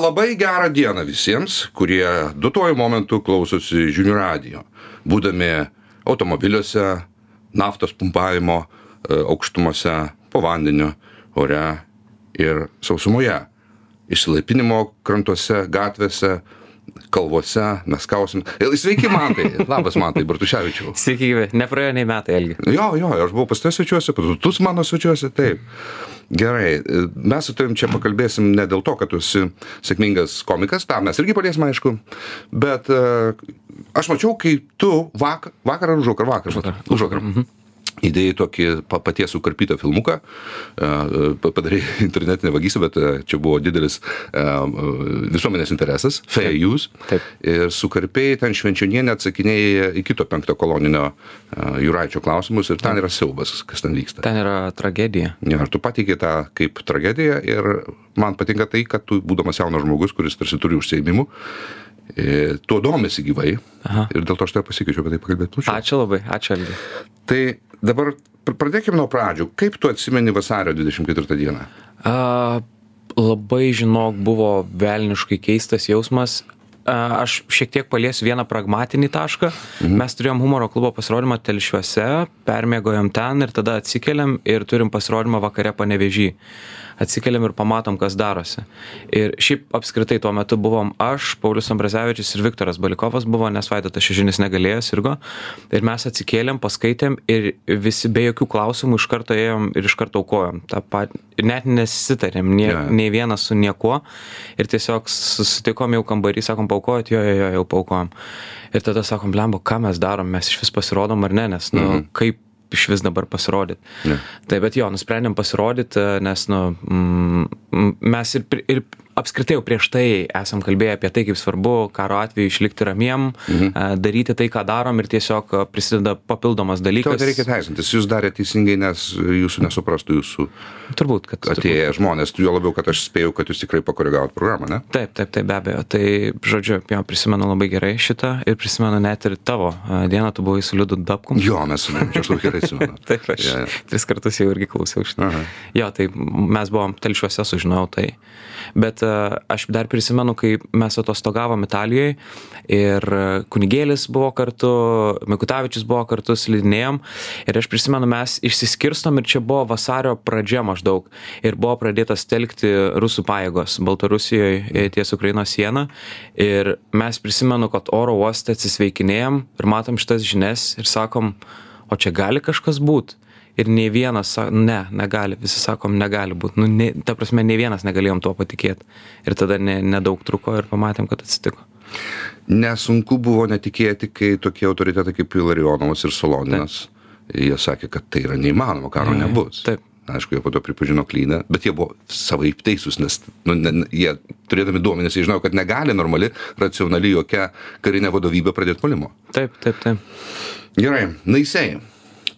labai gerą dieną visiems, kurie duotuoju momentu klausosi žinių radijo, būdami automobiliuose, naftos pumpavimo e, aukštumose, po vandeniu, ore ir sausumoje, išsilaipinimo krantuose, gatvėse, kalvose, mes kausim. Sveiki, Mantai. Labas, Mantai, Bartuševičiau. Sveiki. Nepraėjo nei metai, Elgi. Jo, jo, aš buvau pas tavęs svečiuose, tu mano svečiuose, taip. Gerai, mes su tavim čia pakalbėsim ne dėl to, kad tu esi sėkmingas komikas, tą mes irgi paliesim, aišku, bet uh, aš mačiau, kai tu vakar, vakar ar užvakar, vakar, vakar, užvakar. Mhm įdėjai tokį paties sukarpytą filmuką, padarai internetinę vagystę, bet čia buvo didelis visuomenės interesas, fair use. Taip. Ir sukarpėjai ten švenčionienę atsakinėjai į kito penkto koloninio Juraičio klausimus ir ten yra siaubas, kas ten vyksta. Ten yra tragedija. Ja, ir tu pateikė tą kaip tragediją ir man patinka tai, kad tu, būdamas jaunas žmogus, kuris tarsi turi užsiemimų, e, tuo domisi gyvai. Aha. Ir dėl to aš tave pasikeičiau apie tai pakalbėti. Ačiū labai, ačiū Algi. Tai dabar pradėkim nuo pradžių. Kaip tu atsimeni vasario 24 dieną? A, labai, žinok, buvo velniškai keistas jausmas. A, aš šiek tiek paliesiu vieną pragmatinį tašką. Mhm. Mes turėjom humoro klubo pasirodymą telšiuose, permėgojom ten ir tada atsikeliam ir turim pasirodymą vakare panevežį atsikeliam ir pamatom, kas darosi. Ir šiaip apskritai tuo metu buvom aš, Paulius Ambrazevičius ir Viktoras Balikovas buvo, nes Vaidotas Šežinis negalėjo sirgo. Ir mes atsikėlėm, paskaitėm ir visi be jokių klausimų iš karto ėjom ir iš karto aukojom. Pat, net nesitarėm, nie, yeah. nei vienas su niekuo. Ir tiesiog susitikom jau kambarį, sakom, paukojot, jo, jo, jo, jau paukojom. Ir tada sakom, blembo, ką mes darom, mes iš vis pasirodom ar ne, nes, nu, mm -hmm. kaip išvis dabar pasirodyt. Ne. Tai bet jo, nusprendėm pasirodyti, nes, nu, mm, mes ir, ir apskritai jau prieš tai esam kalbėję apie tai, kaip svarbu karo atveju išlikti ramiem, mhm. daryti tai, ką darom ir tiesiog prisideda papildomas dalykas. Tai reikia teisintis, jūs darėte teisingai, nes jūsų nesuprastų jūsų turbūt, kad atėję turbūt. žmonės, jo labiau, kad aš spėjau, kad jūs tikrai pakoregavot programą, ne? Taip, taip, taip, be abejo. Tai, žodžiu, jo, prisimenu labai gerai šitą ir prisimenu net ir tavo dieną, tu buvai su Liudu Dabkum. Jo, mes aš labai gerai atsimenu. taip, aš ja, ja. tris kartus jau irgi klausiau šitą. Aha. Jo, tai mes buvom telšiuose, sužinojau tai. Bet aš dar prisimenu, kai mes atostogavom Italijoje ir kunigėlis buvo kartu, Mikutavičius buvo kartu, slidinėjom. Ir aš prisimenu, mes išsiskirstom ir čia buvo vasario pradžia maždaug. Ir buvo pradėtas telkti rusų pajėgos Baltarusijoje ties Ukrainos sieną ir mes prisimenu, kad oro uoste atsisveikinėjom ir matom šitas žinias ir sakom, o čia gali kažkas būti ir nei vienas ne negali visi sakom negali būt. Nu nei ta prasme nei vienas negalėjom tuo patikėt. Ir tada ne nedaug truko ir pamatėm kad atsitiko. Nesunku buvo netikėti kai tokie autoritetai kaip ilarionovas ir soloninas jie sakė kad tai yra neįmanoma karo nebus. Taip. Aišku jie po to pripažino klydą bet jie buvo savaip teisūs nes nu ne jie turėdami duomenis jie žinojo kad negali normali racionali jokia karinė vadovybė pradėt puolimo. Taip taip taip. Gerai naisiai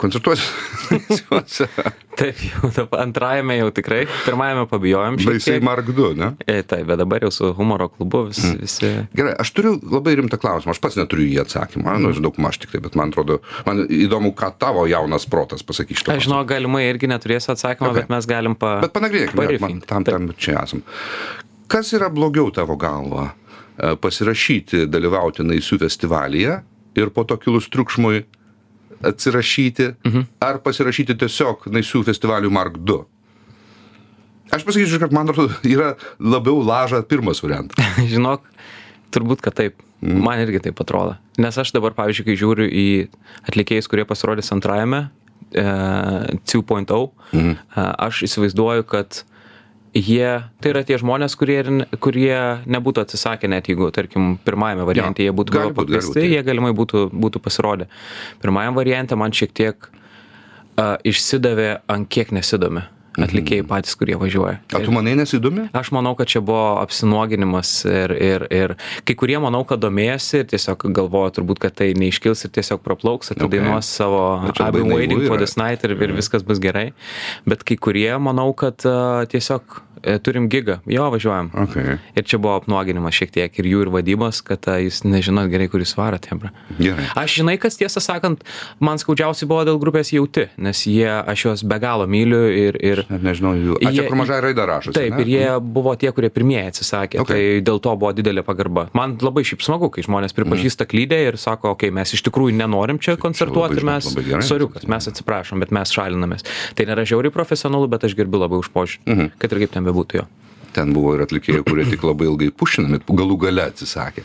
koncertuosi. taip, jau antrajame jau tikrai, pirmajame pabijojom. Baisiai Mark 2, ne? E, taip, bet dabar jau su humoro klubu vis, mm. visi. Gerai, aš turiu labai rimtą klausimą, aš pats neturiu jį atsakymą, mm. nu, daug maž tik tai, bet man atrodo, man įdomu, ką tavo jaunas protas pasakys. Aš žinau, galimai irgi neturėsiu atsakymą, okay. bet mes galim pa... Bet panagrinėkime, tam, tam čia esam. Kas yra blogiau tavo galva? E, pasirašyti, dalyvauti Naisių festivalyje ir po to kilus triukšmui atsirašyti, mhm. ar pasirašyti tiesiog Naisių festivalių Mark 2. Aš pasakysiu, kad man atrodo, yra labiau laža pirmas variantas. Žinok, turbūt, kad taip. Mm. Man irgi taip atrodo. Nes aš dabar, pavyzdžiui, kai žiūriu į atlikėjus, kurie pasirodys antrajame e, 2.0, mm. e, aš įsivaizduoju, kad e, jie tai yra tie žmonės kurie kurie nebūtų atsisakę net jeigu tarkim pirmajame variante jie būtų gal pakviesti jie galimai būtų būtų pasirodę. Pirmajam variante man šiek tiek a, išsidavė ant kiek nesidomi atlikėjai mhm. patys, kurie važiuoja. O tu manai nesidomi? Aš manau, kad čia buvo apsinuoginimas ir, ir, ir kai kurie manau, kad domėjosi ir tiesiog galvojo turbūt, kad tai neiškils ir tiesiog praplauks, atidainuos okay. savo I've been waiting for this night ir, ir viskas bus gerai. Bet kai kurie manau, kad uh, tiesiog turim gigą, jo važiuojam. Okay. Ir čia buvo apnuoginimas šiek tiek ir jų ir vadybos, kad a, jūs nežinot gerai, kur jūs varot, jebra. Gerai. Aš žinai, kas tiesą sakant, man skaudžiausiai buvo dėl grupės jauti, nes jie, aš juos be galo myliu ir... ir Net nežinau jų. A, čia Jie- kur mažai raida rašosi. Taip, ne? ir jie buvo tie, kurie pirmieji atsisakė, Okay. tai dėl to buvo didelė pagarba. Man labai šiaip smagu, kai žmonės pripažįsta klydę ir sako, okei, okay, mes iš tikrųjų nenorim čia koncertuoti ir mes, soriukas, mes atsiprašom, bet mes šalinamės. Tai nėra žiauriai profesionalu, bet aš gerbiu labai už požiūrį, kad ir kaip ten bebūtų jo. Ten buvo ir atlikėjai, kurie tik labai ilgai pušinami, galų gale atsisakė.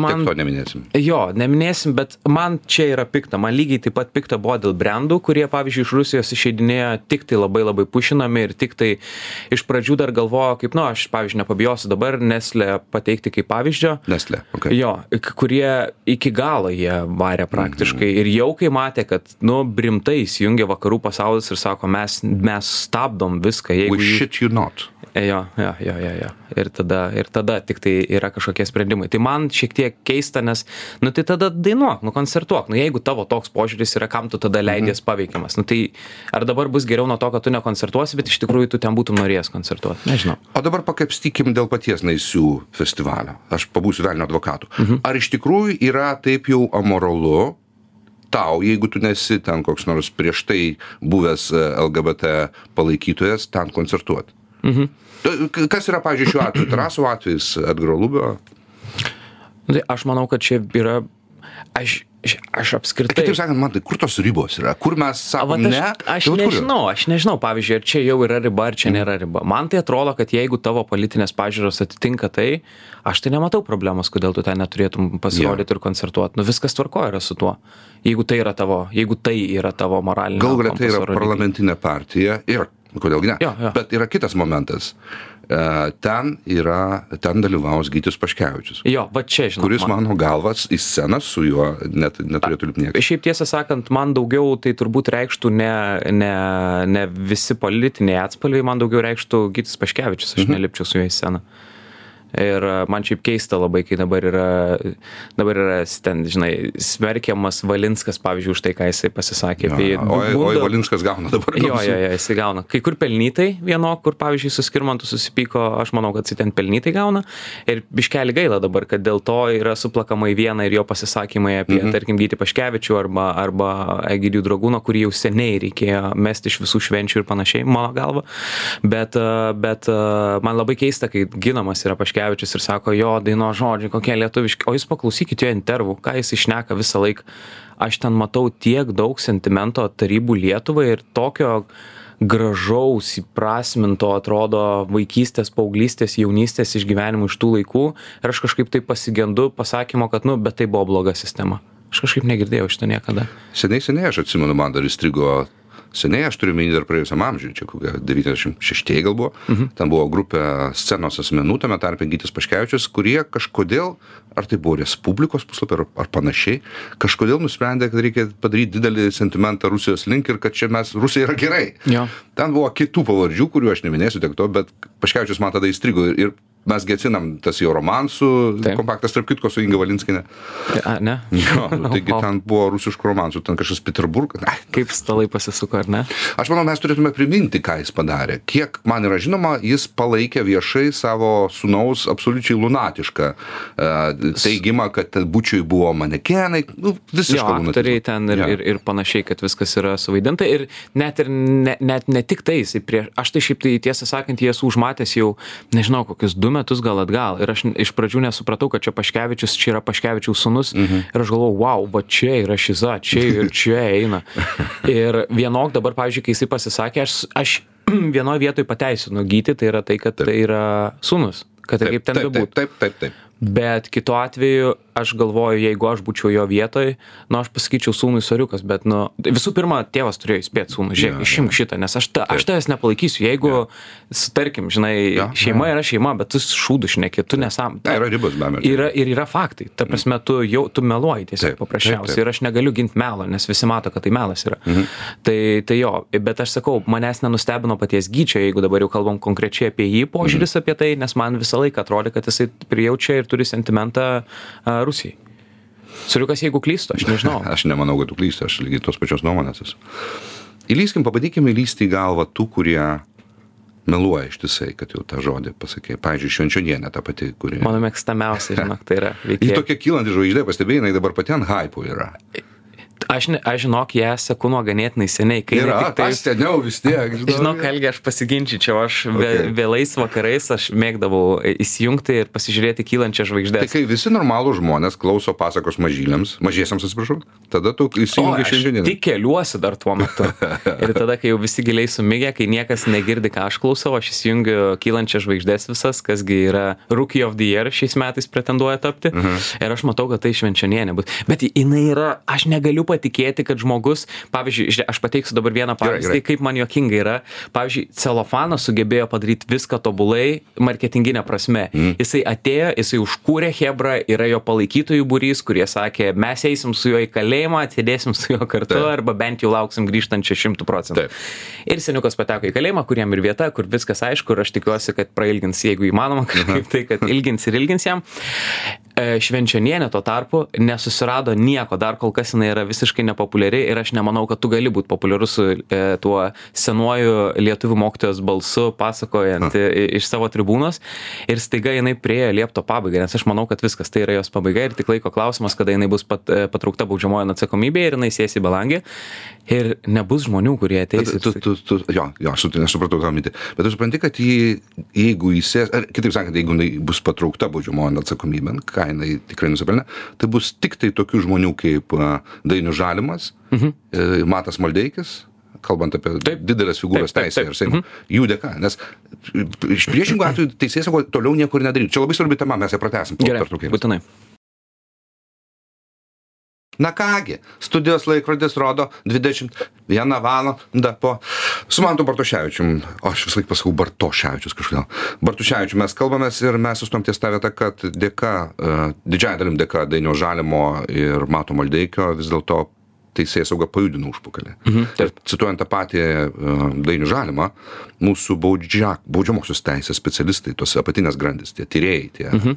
Man- Tiek to neminėsim. Jo, neminėsim, bet man čia yra pikta. Man lygiai taip pat pikta buvo dėl brandų, kurie, pavyzdžiui, iš Rusijos išeidinėjo tik tai labai labai pušinami ir tik tai iš pradžių dar galvojo, kaip, nu, aš, pavyzdžiui, nepabijosiu dabar Neslę pateikti kaip pavyzdžio. Nestle. Okay. Jo, kurie iki galo jie varė praktiškai ir jau kai matė, kad, nu, brimtai įsijungia vakarų pasaulis ir sako, mes, mes stabdom viską, jeigu... We shit you not. E, Jo, jo, jo, jo, jo. Ir tada, ir tada tik tai yra kažkokie sprendimai. Tai man šiek tiek keista, nes, nu tai tada dainuok, nu koncertuok. Nu jeigu tavo toks požiūris yra, kam tu tada leidies paveikiamas. Nu tai ar dabar bus geriau nuo to, kad tu nekoncertuosi, bet iš tikrųjų tu ten būtum norėjęs koncertuoti. Nežinau. O dabar pakapstykim dėl paties Naisių festivalio. Aš pabūsiu velnio advokatu. Mhm. Ar iš tikrųjų yra taip jau amoralu tau, jeigu tu nesi ten koks nors prieš tai buvęs e, LGBT palaikytojas, ten koncertuoti? Mhm. Kas yra, pavyzdžiui, šiuo atveju? Trasų atvejis Edgaro Lubio? Nu, tai aš manau, kad čia yra. Aš, aš, apskritai. Kitaip sakant, man tai kur tos ribos yra? Kur mes A, sakom vat ne? aš, aš Tai nežinau, aš nežinau, pavyzdžiui, ar čia jau yra riba, ar čia nėra riba. Man tai atrodo, kad jeigu tavo politinės pažiūros atitinka tai, aš tai nematau problemos, kodėl tu ten neturėtum pasirodyti ir koncertuoti. Nu viskas tvarko yra su tuo. Jeigu tai yra tavo, jeigu tai yra tavo moralinė. Galų galia tai yra parlamentinė partija ir kodėlgi ne. Jo, jo. Bet yra kitas momentas. E, Ten yra, ten dalyvaus Gytis Paškevičius, Jo, va čia žinau. kuris mano galvas į sceną su juo net neturėtų lipti niekas. Šiaip tiesą sakant, man daugiau tai turbūt reikštų ne, ne, ne visi politiniai atspalviai, man daugiau reikštų Gytis Paškevičius, aš nelipčiau su juo į sceną. Ir e, man šiaip keista labai, kai dabar yra, dabar yra ten, žinai, smerkiamas Valinskas, pavyzdžiui, už tai, ką jisai pasisakė Jo, apie oi, Bundo- Valinskas gauna dabar. Jo, jo, jo, jisai gauna. Kai kur pelnytai vieno, kur pavyzdžiui su skirmantu susipyko, aš manau, kad jisai ten pelnytai gauna. Ir biškelį gaila dabar, kad dėl to yra suplakama į vieną ir jo pasisakymai apie, mhm. tarkim, Gyti Paškevičių arba, arba Egidijų Dragūną, kurį jau seniai reikėjo mesti iš visų švenčių ir panašiai, mano galva. Bet, e, bet e, man labai keista, kai ginamas yra Paškevičius ir sako, jo, daino žodžiai, kokie lietuviški. O jūs paklausykite jo intervų, ką jis išneka visą laiką. Aš ten matau tiek daug sentimento tarybų Lietuvai ir tokio gražaus, įprasminto, atrodo, vaikystės, paauglystės, jaunystės išgyvenimų iš tų laikų. Ir aš kažkaip tai pasigendu pasakymo, kad, nu, bet tai buvo bloga sistema. Aš kažkaip negirdėjau šito niekada. Seniai, seniai, aš atsimenu, man dar įstrigo. Seniai aš turiu minį dar praėjusiam amžiui, čia kokie 96 gal buvo. Mhm. Ten buvo grupė scenos asmenų, tame tarpe Gytis Paškevičius, kurie kažkodėl, ar tai buvo Respublikos puslapį ar, ar panašiai, kažkodėl nusprendė, kad reikia padaryti didelį sentimentą Rusijos link ir kad čia mes, Rusija yra gerai. Jo. Ten buvo kitų pavardžių, kurių aš neminėsiu tiek to, bet Paškevičius man tada įstrigo ir, ir mes gecinam tas jo romansų, Taip. kompaktas tarp kitko su Inga Valinskinė. A, ne? Jo, nu, taigi O, ten buvo rusiškų romansų, ten kažkas Peterburgas. Ai, Kaip stalai pasisuko, ar ne? Aš manau, mes turėtume priminti, ką jis padarė. Kiek man yra žinoma, jis palaikė viešai savo sunaus absoliučiai lunatišką uh, teigimą, kad bučiui buvo manekenai. Nu, visiškai aktoriai ten ir, Jo. ir, ir panašiai, kad viskas yra suvaidinta. Ir net ir ne, net ne tik tai, prie, aš tai šiaip tai tiesą sakant, jį esu užmatęs jau, nežinau, kokius du metus gal atgal. Ir aš iš pradžių nesupratau, kad čia Paškevičius, čia yra Paškevičiaus sunus. Mhm. Ir aš galvoju, wow, va čia yra šiza, čia ir čia eina. Ir vienok dabar, pavyzdžiui, kai jisai pasisakė, aš, aš vienoje vietoje pateisinu gyti, tai yra tai, kad taip. tai yra sunus. Kad ir kaip ten taip, taip, bebūtų. taip, taip, taip. Bet kitu atveju aš galvoju, jeigu aš būčiau jo vietoj, nu aš pasakyčiau sūnui soriukas, bet, nu, visų pirma, tėvas turėjo įspėti sūnų, žiūrėk, išimk šitą, nes aš, ta, aš tavęs nepalaikysiu, jeigu, tarkim, žinai, šeima yra šeima, bet tu šūdu šneki, tu nesam. Ne, yra ribos, be abejo. Yra, ir yra faktai, ta prasme, tu jau, tu meluoji tiesiog paprasčiausiai ir aš negaliu ginti melo, nes visi mato, kad tai melas yra. Mhm. Tai, tai jo, bet aš sakau, manęs nenustebino paties gyčio, jeigu dabar jau kalbam konkrečiai apie jį požiūris mhm. apie tai, nes man visą laiką atrodė, kad jisai prijaučia ir turi sentimentą Rusijai. Suriukas, jeigu klystu, aš nežinau. Aš nemanau, kad tu klysti, aš lygiai tos pačios nuomonės esu. Įlyskim, pabandykime įlysti į galvą tų, kurie meluoja ištisai, kad jau tą žodį pasakė. Pavyzdžiui, Švenčionienė ta pati, kuri... Mano mėgstamiausia, žinok, tai yra Ji veikėja. tokia kylanti žvaigždė, pastebėjai, jinai dabar pati ant hypo yra. Aš, ne, aš žinok, ją seku nuo ganėtinai seniai. Kai Yra, tik tai aš seniau vis tiek. Žinok, Helgi, aš pasiginčyčiau, aš Okay. vėlais vakarais aš mėgdavau įsijungti ir pasižiūrėti kylančią Tai žvaigždę. kai visi normalūs žmonės klauso pasakos mažyliams, mažiesiams atsiprašau, tada tu įsijungi šiandien. tik keliuosi dar tuo metu. Ir tada, kai jau visi giliai sumigę, kai niekas negirdi, ką aš klausau, aš įsijungiu kylančias žvaigždės visas, kasgi yra Rookie of the Year šiais metais pretenduoja tapti. Mhm. Ir aš matau, kad tai švenčionienė bus. Bet jinai yra, aš negaliu patikėti, kad žmogus, pavyzdžiui, aš pateiksiu dabar vieną pavyzdį, gerai. kaip man juokinga yra. Pavyzdžiui, celofanas sugebėjo padaryti viską tobulai, marketinginė prasme. Mhm. Jisai atėjo, jisai užkūrė Hebrą, yra jo palaikytojų būrys, kurie sakė, mes eisim su juo į kalėjimą, atsidėsim su juo kartu, Taip. arba bent jau lauksim grįžtančio šimtų procentų. Taip. Ir seniukas pateko į kalėjimą, kuriam ir vieta, kur viskas aišku, ir aš tikiuosi, kad prailgins, jeigu įmanoma, kažkaip tai, kad ilgins ir ilgins jam. E, Švenčionienė tuo tarpu nesusirado nieko, dar kol kas jinai yra visiškai nepopuliari ir aš nemanau, kad tu gali būti populiarus su e, tuo senuoju lietuvių mokytojos balsu, pasakojant e, iš savo tribūnos. Ir staiga jinai priejo liepto pabaigą, nes aš manau, kad viskas tai yra jos pabaiga ir tik laiko klausimas, kada jinai bus pat, e, patraukta baudžiamojo atsakomybė ir jinai sės į belangį. Ir nebus žmonių, kurie ateis. Tu, tu, tu, jo, jo, aš su- nesupratau tą mintį. Bet tu supranti, kad jį, jeigu jis, kitaip sakant, jeigu jinai bus patraukta baudžiamojo atsakomybė, ką jinai tikrai nusipelnė, tai bus tik tai tokių žmonių kaip a, Dainius Žalimas, mhm. Matas Maldeikis, kalbant apie Taip. didelės figūros teisę ir Seimo, jų dėka, nes iš priešingų atveju teisės toliau niekur nedaryti. Čia labai svarbi tema, mes ją pratesim Gerai, būtinai. Na kągi, studijos laikrodis rodo 21 valandą po... Su Mantu Bartuševičium, o aš vis laik pasakau Bartoševičius kažkodėl. Bartuševičium mes kalbamės ir mes sustom ties tą vietą, kad dėka, uh, didžiąją dalim dėka Dainio Žalimo ir Mato Maldeikio vis dėlto teisėjas sauga pajudino užpakalį. Mhm, Ir cituojant tą patį uh, Dainių Žalimą, mūsų baudžia, baudžiamosios teisės specialistai, tos apatinės grandis, tie tyrėjai, tie mhm.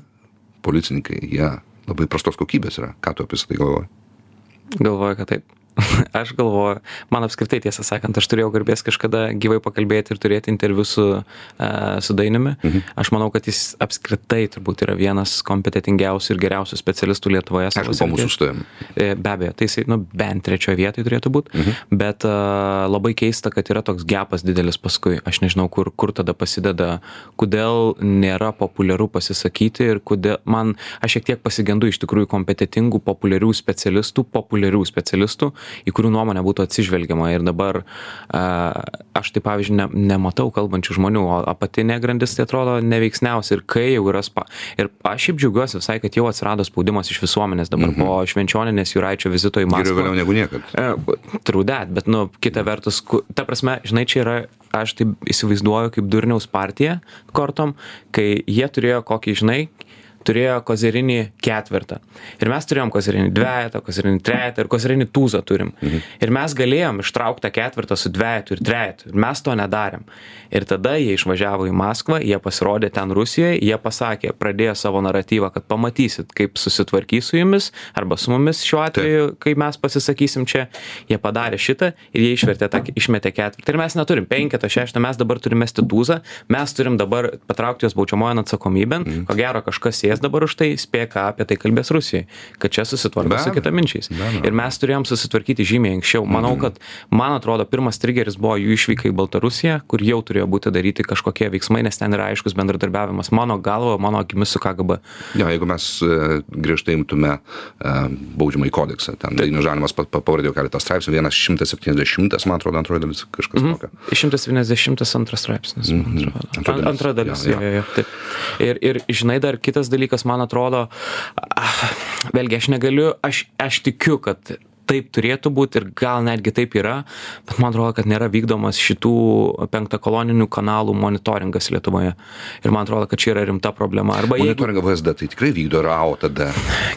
policininkai, jie labai prastos kokybės yra. Ką tu apie tai galvoji? Galvoju, kad taip. Aš galvoju, man apskritai tiesą sakant, aš turėjau garbės kažkada gyvai pakalbėti ir turėti interviu su, uh, su Dainiumi. Mhm. Aš manau, kad jis apskritai turbūt yra vienas kompetitingiausių ir geriausių specialistų Lietuvoje. Aišku, po mūsų stojim. E, Be abejo, tai jisai, nu, bent trečioje vietoje turėtų būti, mhm. bet uh, labai keista, kad yra toks gepas didelis paskui. Aš nežinau, kur, kur tada pasideda, kodėl nėra populiaru pasisakyti ir kodėl man, aš šiek tiek pasigendu iš tikrųjų kompetitingų, populiarių specialistų, populiarių specialistų, į kurių nuomonę būtų atsižvelgiama. Ir dabar aš tai, pavyzdžiui, ne, nematau kalbančių žmonių, o apatinė grandis tai atrodo neveiksniausia. Ir kai jau yra spa. Ir aš šiaip džiaugiuosi visai, kad jau atsirado spaudimas iš visuomenės dabar mhm. po švenčioninės Juraičio vizito į Geriau Maskvą. vėliau negu niekad. E, Trūdet, bet, nu, kita vertus, ta prasme, žinai, čia yra, aš taip įsivaizduoju kaip Durniaus partija kortom, kai jie turėjo kokį, žinai, turėjo kozerinį ketvirtą. Ir mes turėjom kozerinį dvejetą, kozerinį trejetą ir kozerinį tūzą turim. Mhm. Ir mes galėjom ištraukti tą ketvirtą su dvejetu ir trejetu. Ir mes to nedarėm. Ir tada jie išvažiavo į Maskvą, jie pasirodė ten Rusijoje, jie pasakė, pradėjo savo naratyvą, kad pamatysit, kaip susitvarkys su jumis arba su mumis šiuo atveju, kai mes pasisakysim čia. Jie padarė šitą ir jie išvertė tą, išmetė ketvirtą. Ir mes neturim penketą, šeštą, mes dabar turime mesti tūzą, mes turim dabar patraukti juos baudžiamojo atsakomybėn. Mm. Ko gero kažkas sės dabar už tai, spėja, ką apie tai kalbės Rusijai, kad čia susitvarko su kitaminčiais. Ir mes turėjom susitvarkyti žymiai anksčiau. Manau, kad, man atrodo, pirmas trigeris buvo jų išvyka į Baltarusiją, kur jau turėjo būti daryti kažkokie veiksmai, nes ten yra aiškus bendradarbiavimas. Mano galva, mano akimis su KGB. Jo, jeigu mes e, griežtai imtume e, baudžiamą į kodeksą, ten Dainius Žalimas pa- pa- pavardėjo keletą straipsnių, vienas 170, man atrodo, antroji dalis kažkas mm. tokio. 172 straipsnis, man atrodo. Antra An- dalis. Antra dalis. Jo, jo. jo, jo, taip. Ir, ir žinai, dar kitas dalykas, man atrodo, ah, vėlgi aš negaliu, aš, aš tikiu, kad taip turėtų būti ir gal netgi taip yra, bet man atrodo, kad nėra vykdomas šitų penktakoloninių kanalų monitoringas Lietuvoje. Ir man atrodo, kad čia yra rimta problema. Arba jeigu... Monitoringą VSD tai tikrai vykdo RAO tada.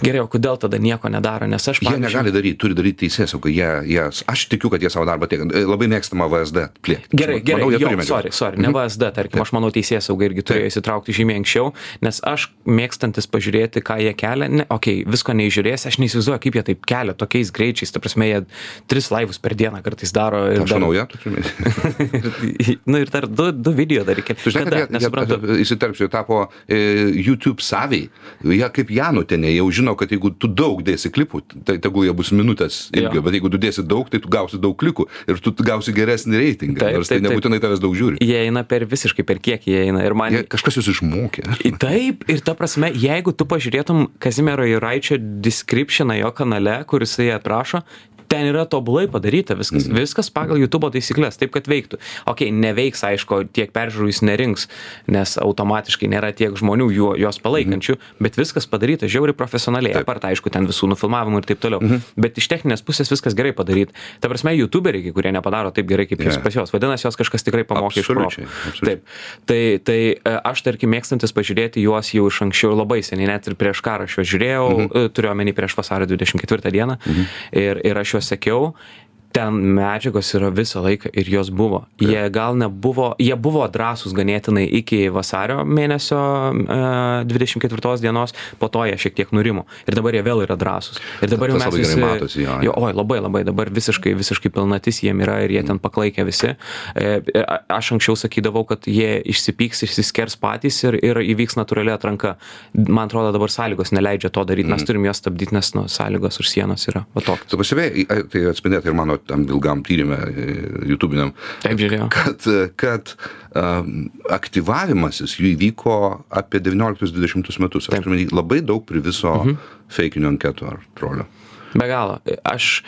Gerai, o kodėl tada nieko nedaro? Nes aš, Jie negali daryti, turi daryti teisės, o jie, jie, aš tikiu, kad jie savo darbą tiek, labai mėgstama VSD plėtoti. Gerai, gerai, Manau, jie jo, sorry, sorry, ne VSD, tarkim, aš manau teisės saugai irgi turėjo įsitraukti žymiai anksčiau, nes aš mėgstantis pažiūrėti, ką jie kelia, ne, okei, okay, visko neižiūrės, aš neįsivaizduoju, kaip jie taip kelia tokiais greičiais. Skaičiais, ta prasme, jie tris laivus per dieną kartais daro. Ir Aš dar, nauja, tu turi minėti. nu ir dar du, du video dar reikia. Tu žinai, kad jie- nesuprantu. jie, įsiterpsiu, tapo e, YouTube saviai. Jie kaip Janutenė, jau žino, kad jeigu tu daug dėsi klipų, tai tegul jie bus minutės ilgio, bet jeigu tu dėsi daug, tai tu gausi daug klikų ir tu gausi geresnį reitingą. Taip, Nors tai taip, taip. nebūtinai tavęs daug žiūri. Jie eina per visiškai per kiek jie eina. Man... Jie, kažkas jūs išmokė. Taip, ir ta prasme, jeigu tu pažiūrėtum Kazimiero Juraičio descriptioną jo kanale, kur jisai Russia ten yra tobulai padaryta viskas. Mm. Viskas pagal YouTube taisyklės, taip kad veiktų. Ok, neveiks, aišku, tiek peržiūrų jis nerinks, nes automatiškai nėra tiek žmonių juo, jos palaikančių, mm. bet viskas padaryta žiauriai profesionaliai. Apart, aišku, ten visų nufilmavimų ir taip toliau. Mm. Bet iš techninės pusės viskas gerai padaryta. Ta prasme, YouTuberiai, kai kurie nepadaro taip gerai kaip yeah. pas juos. Vadinasi, jos kažkas tikrai pamokė iš proto. Taip. Tai, tai e, aš, tarkim, mėgstantis pažiūrėti juos jau iš anksčiau labai seniai, net ir prieš karą aš juos žiūrėjau, mhm. turiu omeny prieš vasario 24 dieną mhm. ir, ir aš juos sekiau. Ten medžiagos yra visą laiką ir jos buvo. Jie gal nebuvo, jie buvo drąsūs ganėtinai iki vasario mėnesio e, 24 dienos, po to jie šiek tiek nurimo. Ir dabar jie vėl yra drąsūs. Ir dabar jau mes visi, matosi, jo, jo. oi, labai labai dabar visiškai, visiškai pilnatis jiem yra ir jie ten paklaikę visi. E, e, Aš anksčiau sakydavau, kad jie išsipyks, išsiskers patys ir, ir įvyks natūrali atranka. Man atrodo, dabar sąlygos neleidžia to daryti, mes turim juos stabdyti, nes nu, sąlygos už sienos yra va tokios. Tai atspindėti ir mano tam ilgam tyrimė, YouTube'iniam, Taip žiūrėjau. kad, kad um, aktyvavimasis jų įvyko apie 19-20 metus. Aš turiu labai daug priviso mhm. feikinių anketų ar trolio. Be galo. Aš,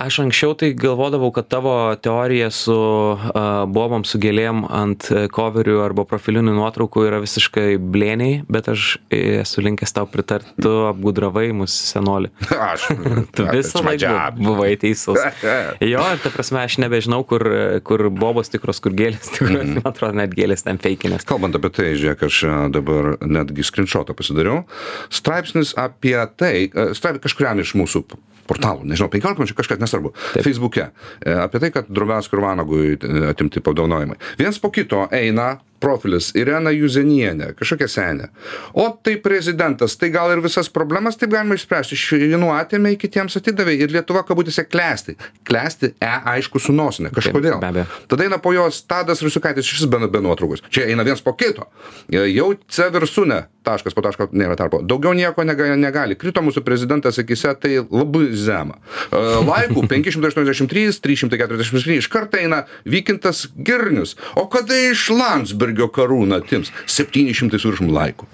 aš anksčiau tai galvodavau, kad tavo teorija su uh, bobom, su gėlėm ant e, coverių arba profilinių nuotraukų yra visiškai blėniai, bet aš e, esu linkęs tau pritarti, tu apgudravai mus senoli. Aš. Tu visą laiką buvai teisus. Jo, ir ta prasme, aš nebežinau, kur, kur bobos tikros, kur gėlės tikros. Mm. Man atrodo, net gėlės ten feikinės. Kalbant apie tai, žiūrėk, aš a, dabar netgi screenshotą pasidariau. Straipsnis apie tai, a, straip, kažkuriam iš mūsų portalų, nežinau, 15 minučių kažkas nesvarbu, Taip. Facebook'e, e, apie tai, kad Drobianskui ir Vanagui e, atimti padovanojimai. Viens po kito eina profilis Irena Juzenienė, kažkokia senė. O tai prezidentas, tai gal ir visas problemas taip galima išspręsti. Iš vienų atėmė, kitiems atidavė ir Lietuva kabutėse klesti. Klesti, e, aišku, su nosinė, kažkodėl. abejo. Tada eina po jos Tadas Rusukaitis šis be, be nuotraukos. Čia eina viens po kito. E, Jau C virsūnė, taškas po taško nėra tarpo. Daugiau nieko negali. negali. Krito mūsų prezidentas akise, tai labai žema. E, Laikų 583, 347. Iš karto eina Vykintas Girnius. O kada iš Landsbergio karūną atims? 700 viršum laikų.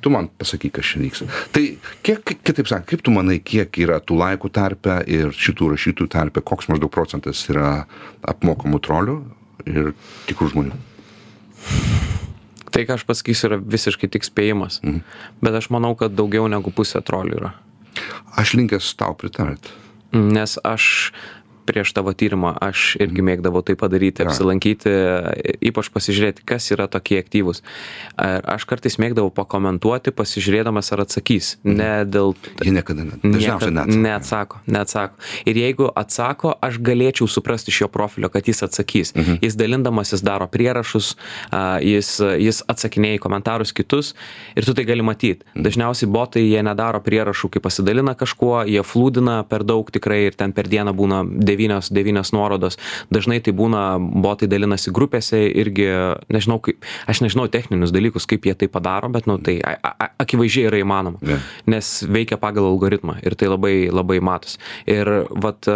Tu man pasakyk, kas čia vyksta. Tai kiek, kitaip sakant, kaip tu manai, kiek yra tų laikų tarpe ir šitų rašytojų tarpe, koks maždaug procentas yra apmokamų trolių ir tikrų žmonių? Tai, ką aš pasakysiu, yra visiškai tik spėjimas. Mhm. Bet aš manau, kad daugiau negu pusė trolių yra. Aš linkęs tau pritarti. Nes aš prieš tavo tyrimą aš irgi mėgdavau tai padaryti, apsilankyti, ypač pasižiūrėti, kas yra tokie aktyvūs. Aš kartais mėgdavau pakomentuoti, pasižiūrėdamas, ar atsakys. Ne dėl... Jie niekada. Dažniausiai net. neatsako, neatsako. Ir jeigu atsako, aš galėčiau suprasti iš jo profilio, kad jis atsakys. Mhm. Jis dalindamasis daro prierašus, jis, jis atsakinėja į komentarus kitus ir tu tai gali matyti. Dažniausiai botai jie nedaro prierašų, kai pasidalina kažkuo, jie flūdina per daug tikrai ir ten per dieną būna devynios, devynios nuorodos. Dažnai tai būna, botai dalinasi grupėse irgi, nežinau, kaip, aš nežinau techninius dalykus, kaip jie tai padaro, bet nu, tai a, a, akivaizdžiai yra įmanoma Ne. nes veikia pagal algoritmą ir tai labai labai matos. Ir vat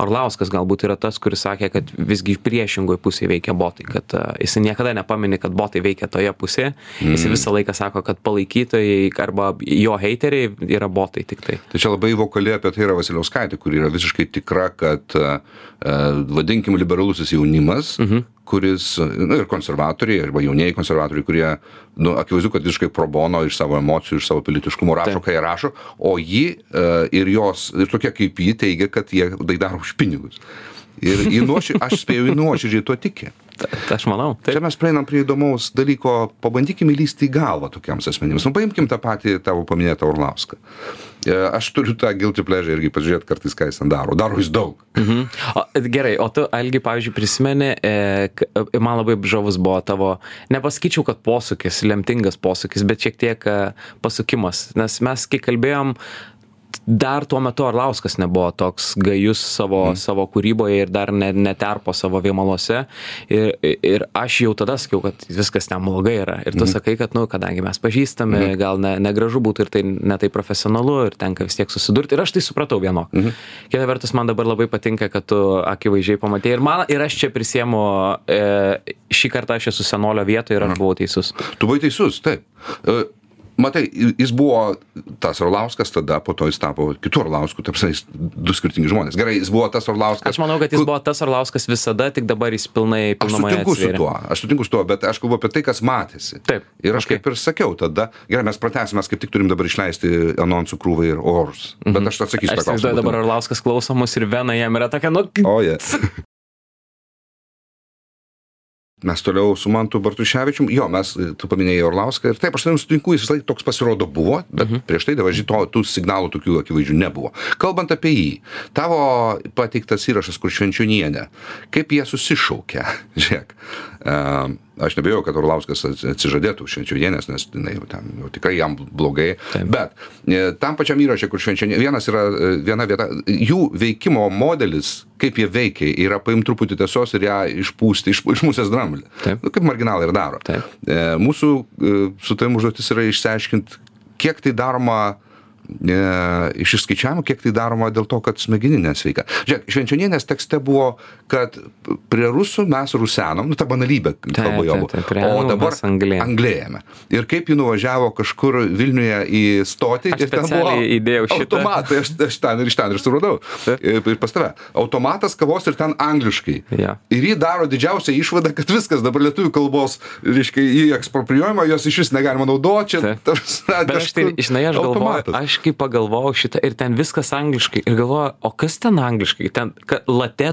Orlauskas galbūt yra tas, kuris sakė, kad visgi priešingoje pusėje veikia botai, kad uh, jis niekada nepamini, kad botai veikia toje pusėje, mm. jis visą laiką sako, kad palaikytojai arba jo heiteriai yra botai tik tai. Tai čia labai vokaliai apie tai yra Vasiliauskaitė, kuri yra visiškai tikra, kad, uh, vadinkim, liberalusis jaunimas, mhm. kuris, na ir konservatoriai, arba jaunieji konservatoriai, kurie, nu, akivaizdu, kad visiškai probono iš savo emocijų, iš savo pilietiškumo rašo, Taip. ką jie rašo, o ji uh, ir jos, ir tokie kaip ji teigia, kad jie tai daro už pinigus. Ir nuoširdžiai, aš spėjau, nuoširdžiai tuo tiki. Ta, ta, aš manau. Taip. Čia mes prieinam prie įdomaus dalyko, pabandykime įlysti į galvą tokiems asmenims. Nu, paimkim tą patį tavo paminėtą Orlauską. E, Aš turiu tą guilty pleasure irgi pažiūrėti kartais, ką jis ten daro. Daro jis daug. Mhm. O, gerai, o tu, Algi, pavyzdžiui, prisimeni, e, e, man labai žavus buvo tavo, nepasakyčiau, kad posūkis, lemtingas posūkis, bet šiek tiek e, pasukimas. Nes mes, kai kalbėjom, dar tuo metu Arlauskas nebuvo toks gajus savo, mm. savo kūryboje ir dar ne, neterpo savo vėmalose. Ir, ir aš jau tada sakiau, kad viskas ten blogai yra. Ir tu mm. sakai, kad, nu, kadangi mes pažįstame, mm. gal ne, negražu būtų ir tai netai profesionalu ir tenka vis tiek susidurti. Ir aš tai supratau vieno. Mm. Kita vertus, man dabar labai patinka, kad tu akivaizdžiai pamatėjai. Ir, man, ir aš čia prisiemu, e, šį kartą aš esu senolio vietoje ir aš buvau teisus. Tu buvai teisus, taip. E, matai jis buvo tas orlauskas tada po to jis tapo kitu orlausku ta prasme jis du skirtingi žmonės. Gerai jis buvo tas orlauskas aš manau kad jis buvo tas orlauskas visada tik dabar jis pilnai aš pilnumoje sutinku su atsivėrė. tuo aš sutinku su tuo bet aš kalbu apie tai kas matėsi. Taip, ir aš okei. kaip ir sakiau tada gerai mes pratęsim mes kaip tik turim dabar išleisti anonsų krūvą ir orus. Bet aš atsakysiu Aš tą klausimą dabar Arlauskas klausomus ir vena jam yra tokia, nu, o je mes toliau su mantu bartuševičium. Jo mes tu paminėjai orlauską ir taip aš tavim sutinku jis visąlaik toks pasirodo buvo bet prieš tai dievaži to tų signalų tokių akivaizdžių nebuvo. Kalbant apie jį tavo pateiktas įrašas kur švenčionienė kaip jie susišaukia? Žiūrėk a, aš neabejoju kad orlauskas ats- atsižadėtų švenčionienės nes jinai ten jau tikrai jam blogai Taip. bet e, tam pačiam įraše kur švenčionienė vienas yra e, viena vieta jų veikimo modelis kaip jie veikia yra paimt truputį tiesos ir ją išpūsti iš, iš musės dramblį nu, kaip marginalai ir daro Taip. E, mūsų su tavim užduotis yra išsiaiškinti kiek tai daroma iš išskaičiavimų, kiek tai daroma dėl to, kad smegeninė sveika. Žiūrėk, Švenčionienės tekste buvo, kad prie rusų mes rusenom, nu ta banalybė prie o dabar anglėjame. Ir kaip ji nuvažiavo kažkur Vilniuje į stotį Aš ir ten buvo automatai, aš, aš ten ir iš ten ir suradau. Ir, ir pas tave. Automatas kavos ir ten angliškai. Jo. Ir jį daro didžiausią išvadą, kad viskas dabar lietuvių kalbos, reiškia, į ekspropriuojimą, jos iš vis negalima naudoti. Čia, Taip. tarsi, Bet aš tai, kažkur žinai, aš galvoju, aš kai pagalvojau šitą ir ten viskas angliškai ir galvoju, o kas ten angliškai? Ten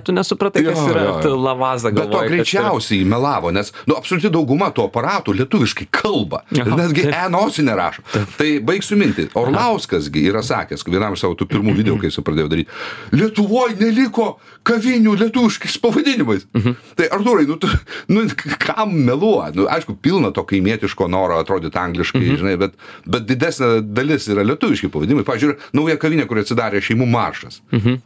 tu nesupratai, kas Jo, yra, jo, jo. tu lavazą Bet to kas yra. greičiausiai melavo, nes, nu, absoliuti dauguma tų aparatų lietuviškai kalba. Ir netgi taip. E nosį nerašo. Tai baigsiu mintį. Orlauskas gi yra sakęs, vienam iš savo tų pirmų video, kai jis pradėjo daryti, Lietuvoje neliko kavinių lietuviškais pavadinimais. Mhm. Tai Arturai, nu, tu, nu, kam meluoja? Nu, aišku, pilna to kaimietiško noro atrodyti angliškai, Mhm. žinai, bet, bet didesnė dalis yra lietuviški pavadinimai. Pavyzdžiui, nauja kavinė, kur atsidarė šeimų maršas. Mhm.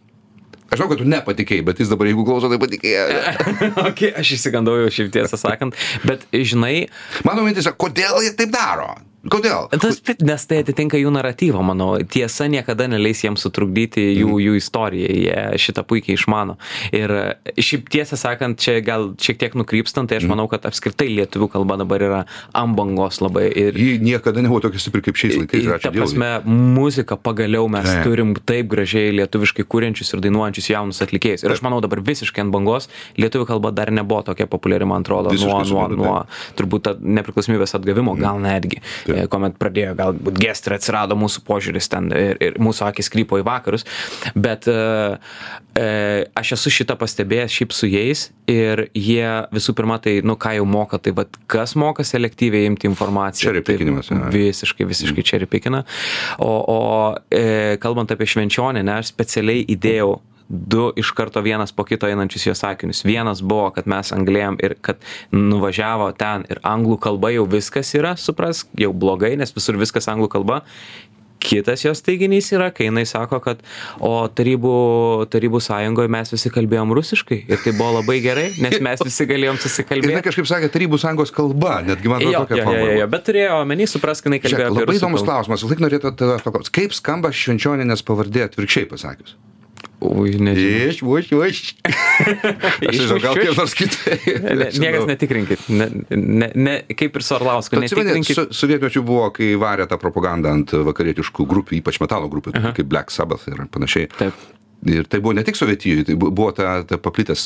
Aš žinau, kad tu nepatikėjai, bet jis dabar, jeigu klauso, tai patikėjo. okay, aš įsigandau jau šiaip tiesą sakant, bet žinai, Mano mintis, kodėl jie taip daro? Kodėl? tas, nes tai atitinka jų naratyvą, manau. Tiesa niekada neleis jiems sutrukdyti jų, jų istoriją, jie šitą puikiai išmano. Ir e, šiaip tiesą sakant, čia gal šiek tiek nukrypstant, tai aš manau, kad apskritai lietuvių kalba dabar yra ambangos labai. Ir Ji niekada nebuvo tokia stipri kaip šiais laikais. Ačiū ta prasme, muzika pagaliau mes Taip. turim taip gražiai lietuviškai kūrenčius ir dainuojančius jaunus atlikėjus. Ir aš manau dabar visiškai ant bangos lietuvių kalba dar nebuvo tokia populiari, man atrodo, nuo, Visiškai nuo, suprantu, nuo turbūt nepriklausomybės atgavimo, gal netgi, Taip. E, kuomet pradėjo galbūt gestai atsirado mūsų požiūris ten ir, ir mūsų akis krypo į vakarus. Bet e, e, aš esu šitą pastebėjęs šiaip su jais ir jie visų pirma, tai, nu, ką jau moka, tai vad, kas moka selektyviai imti informaciją. Cherry pickinimas, tai, visiškai, visiškai čia repikina. O, o e, kalbant apie švenčionę, ne, aš specialiai įdėjau du iš karto vienas po kito einančius jo sakinius. Vienas buvo, kad mes anglėjom ir kad nuvažiavo ten ir anglų kalba jau viskas yra, supras, jau blogai, nes visur viskas anglų kalba. Kitas jos teiginys yra, kai jinai sako, kad o tarybų, tarybų sąjungoje mes visi kalbėjom rusiškai ir tai buvo labai gerai, nes mes visi galėjom susikalbėti. jinai kažkaip sakė Tarybų sąjungos kalba, netgi man atrodo tokia jo, jo, bet turėjo omeny, suprask, jinai kalbėjo apie labai įdomus klausimas, lik norėtų tada paklausti, kaip skamba švenčioninės pavardė atvirkščiai pasakius? Ui, nežinau. Iš, už, už. Aš nežinau, gal kaip nors kitai. Ne, niekas netikrinkit. Ne, ne, ne, kaip ir su Arlausku, netikrinkit. su, sovietmečiu buvo, kai varė tą propagandą ant vakarietiškų grupių, ypač metalo grupių, Aha. kaip Black Sabbath ir panašiai. Taip. Ir tai buvo ne tik Sovietijoje, tai bu- buvo ta, ta paplitęs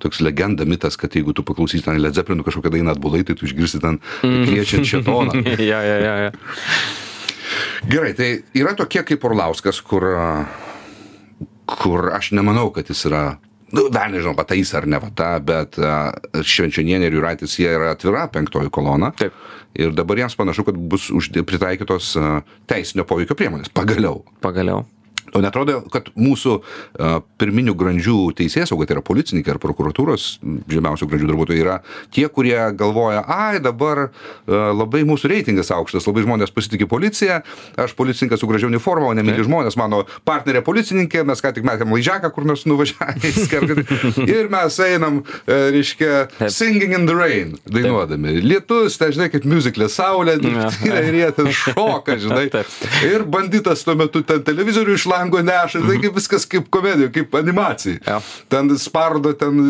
toks legenda, mitas, kad jeigu tu paklausysi ten Led Zeppelin kažkokią dainą atbulai, tai tu išgirsi ten kviečiant šetoną. ja, ja, ja, ja. Gerai, tai yra tokie kaip Orlauskas, kur, a, kur aš nemanau, kad jis yra, nu, dar nežinau, patais ar ne vata, bet Švenčionienė ir Juraitis jie yra atvira penktoji kolona. Taip. Ir dabar jiems panašu, kad bus uždė, pritaikytos teisinio poveikio priemonės. Pagaliau. Pagaliau. O neatrodo kad mūsų a, pirminių grandžių teisėsauga, tai yra policininkai ar prokuratūros žemiausių grandžių darbuotojai yra tie, kurie galvoja, ai dabar a, labai mūsų reitingas aukštas, labai žmonės pasitikė policiją, aš policininkas su gražia uniforma, o nemyli žmonės, mano partnerė policininkė, mes ką tik matėm laižeką, kur nors nuvažiavę ir mes einam, e, reiškia, singing in the rain, dainuodami. Lietus, tai žinai, kaip muziklė, saulė, ir jie ten šoka, žinai. Ir banditas tuo metu ten televizorių išlaiko lango neša, tai kaip viskas kaip komedija, kaip animacija. Jo. Ten spardo, ten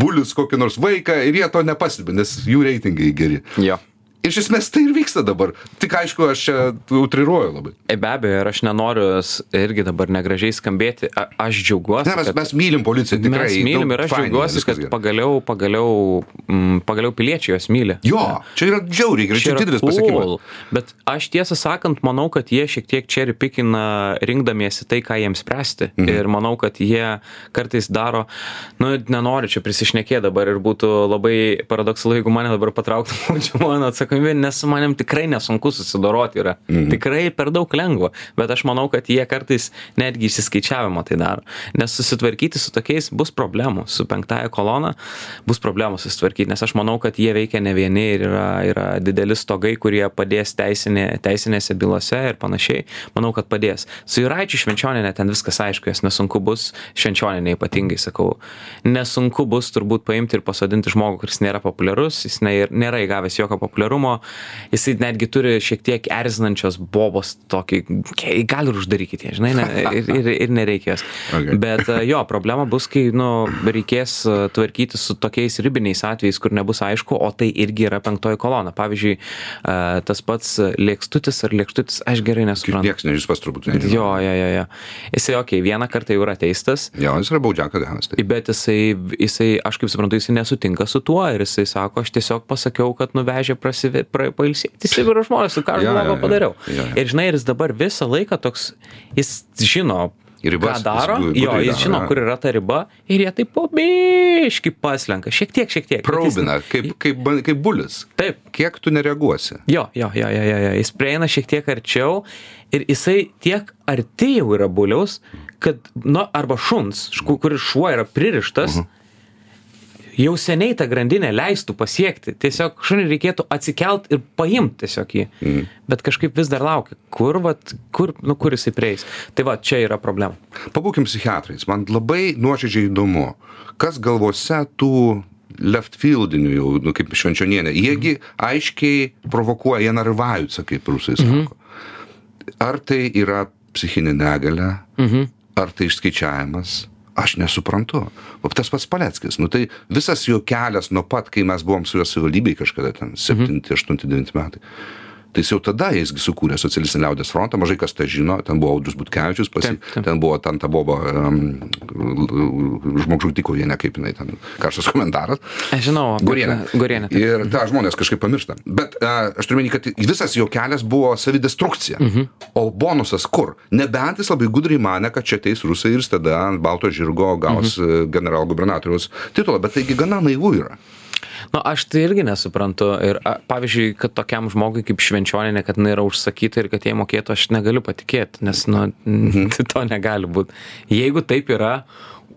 bulius kokį nors vaiką ir jie to nepastebi, nes jų reitingai geri. Jo. Iš esmės tai ir vyksta dabar. Tik aišku, aš čia utriruoju labai. E, Be abejo, ir aš nenoriu irgi dabar negražiai skambėti. A, aš džiaugiuosi. Ne, mes, kad- mes mylim policiją, tikrai. Mes mylim ir aš džiaugiuosi, kad gerai. pagaliau, pagaliau, mm, pagaliau piliečiai juos myli. Jo, čia yra džiauriai, ir čia didelis cool. Bet aš tiesą sakant, manau, kad jie šiek tiek cherry pikina rinkdamiesi tai, ką jiems spręsti. Mhm. Ir manau, kad jie kartais daro, nu, nenoriu čia prisišnekėti dabar ir būtų labai paradoksalu, jeigu mane dabar patrauktų čia mano atsakomybė, nes su manim tikrai nesunku susidoroti yra. Mhm. Tikrai per daug lengva. Bet aš manau, kad jie kartais netgi įsiskaičiavimo tai daro. Nes susitvarkyti su tokiais bus problemų. Su penktaja kolona bus problemų susitvarkyti, nes aš manau, kad jie veikia ne vieni ir yra, yra dideli stogai, kurie padės teisinė, teisinėse bylose ir panašiai. Manau, kad padės. Su Juraičiu švenčioninė ten viskas aišku, jas nesunku bus, švenčioninė ypatingai sakau. Nesunku bus turbūt paimti ir pasodinti žmogų, kuris nėra populiarus, jis nėra įgavęs jokio populiarumo, jisai netgi turi šiek tiek erzinančios bobos tokį, gal ir uždarykite, žinai, ne, ir, ir, ir nereikės. Okay. Bet e, jo, problema bus, kai nu, reikės e, tvarkyti su tokiais ribiniais atvejais, kur nebus aišku, o tai irgi yra penktoji kolona. Pavyzdžiui, e, tas pats lėkstutis ar lėkštutis, aš gerai nesuprantu. Niekas nežins pas turbūt. nežino. Jo, jo, jo, jo. Jisai, okei, okay, vieną kartą jau yra teistas, Jo, jis yra baudžiakas gavęs. Tai. bet jisai, jisai, aš kaip suprantu, jisai nesutinka su tuo ir jisai sako, aš tiesiog pasakiau, kad nuvežė prasive, pra, pailsėti Sibiro žmonės, ką aš blogo padariau. Jo, jo. Ir žinai, ir jis dabar visą laiką toks, jis žino, ribas, ką daro, jis jo, jis žino, kur yra ta riba ir jie taip pobiški paslenka, šiek tiek, šiek tiek. bet jis- Praubina, kaip, kaip, kaip bulis. Taip, Kiek tu nereaguosi? Jo, jo, jo, jo, jo, jo. Jis prieina šiek tiek arčiau ir jisai tiek arti jau yra buliaus, kad, nu, arba šuns, kuris šuo yra pririštas, jau seniai ta grandinė leistų pasiekti. Tiesiog šunį reikėtų atsikelt ir paimti tiesiog jį. Mm. Bet kažkaip vis dar laukia, kur, vat, kur, nu, kur jisai prieis. Tai va, čia yra problema. Pabūkim psichiatrais. Man labai nuoširdžiai įdomu, kas galvose tų leftfieldinių jau, nu, kaip švenčionienė, jiegi aiškiai provokuoja, jie narvajutся, kaip rusai sako. Ar tai yra psichinė negalė, Mhm. ar tai išskaičiavimas? Aš nesuprantu. O tas pats Paleckis, nu tai visas jo kelias nuo pat, kai mes buvom su juo savivaldybėj kažkada ten 7, 8, 9 metai. Tai jis jau tada jisgi sukūrė socialistinį liaudės frontą, mažai kas tai žino, ten buvo Audrius Butkevičius, pasi, Taip, taip. ten buvo Tanta Boba um, žmogžudikovienė, kaip jinai ten, karštas komentaras. Aš žinau, Gorienė. Gorienė, taip. Ir tą žmonės kažkaip pamiršta. Bet uh, aš turiu menį, kad visas jo kelias buvo savidestrukcija. Mhm. O bonusas kur? Nebent jis labai gudriai mane, kad čia ateis rusai ir jis tada ant balto žirgo gaus mhm. general gubernatoriaus titulą. Bet taigi gana naivu yra. Nu, aš tai irgi nesuprantu. Ir, a, pavyzdžiui, kad tokiam žmogui kaip švenčioninė, kad jinai yra užsakyta ir kad jie mokėtų, aš negaliu patikėti, nes, nu, Mhm. tai to negali būti. Jeigu taip yra,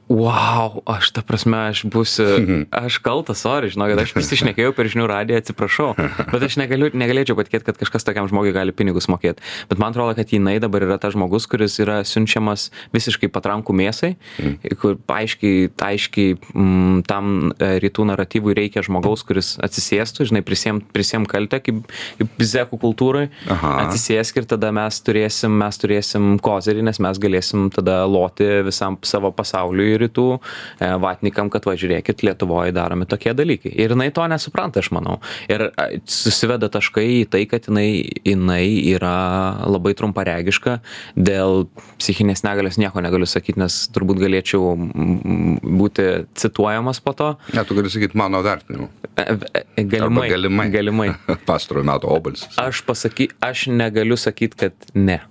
wow, aš ta prasme, aš būsiu, Mhm. aš kaltas, sorry, žinau, kad aš prisišnekėjau per žinių radiją, atsiprašau, bet aš negaliu, negalėčiau patikėti, kad kažkas tokiam žmogui gali pinigus mokėti. Bet man atrodo, kad jinai dabar yra tas žmogus, kuris yra siunčiamas visiškai patrankų mėsai, Mhm. kur aiškiai, aiškiai m, tam e, rytų naratyvui reikia žmogaus, kuris atsisėstų, žinai, prisiem, prisiem kaltę, kaip, kaip bizekų kultūrai, atsisėsk ir tada mes turėsim, mes turėsim kozerį, nes mes galėsim tada loti visam savo pasauliui rytų e, vatnikam, kad va žiūrėkit, Lietuvoje daromi tokie dalykai. Ir jinai to nesupranta, aš manau. Ir susiveda taškai į tai, kad jinai, jinai yra labai trumparegiška dėl psichinės negalės nieko negaliu sakyti, nes turbūt galėčiau būti cituojamas po to. Ne, tu gali sakyti mano vertinimu. E, e, Galimai. Arba galimai. galimai. Pastarojo metų obalsis. Aš pasaky, aš negaliu sakyti, kad ne.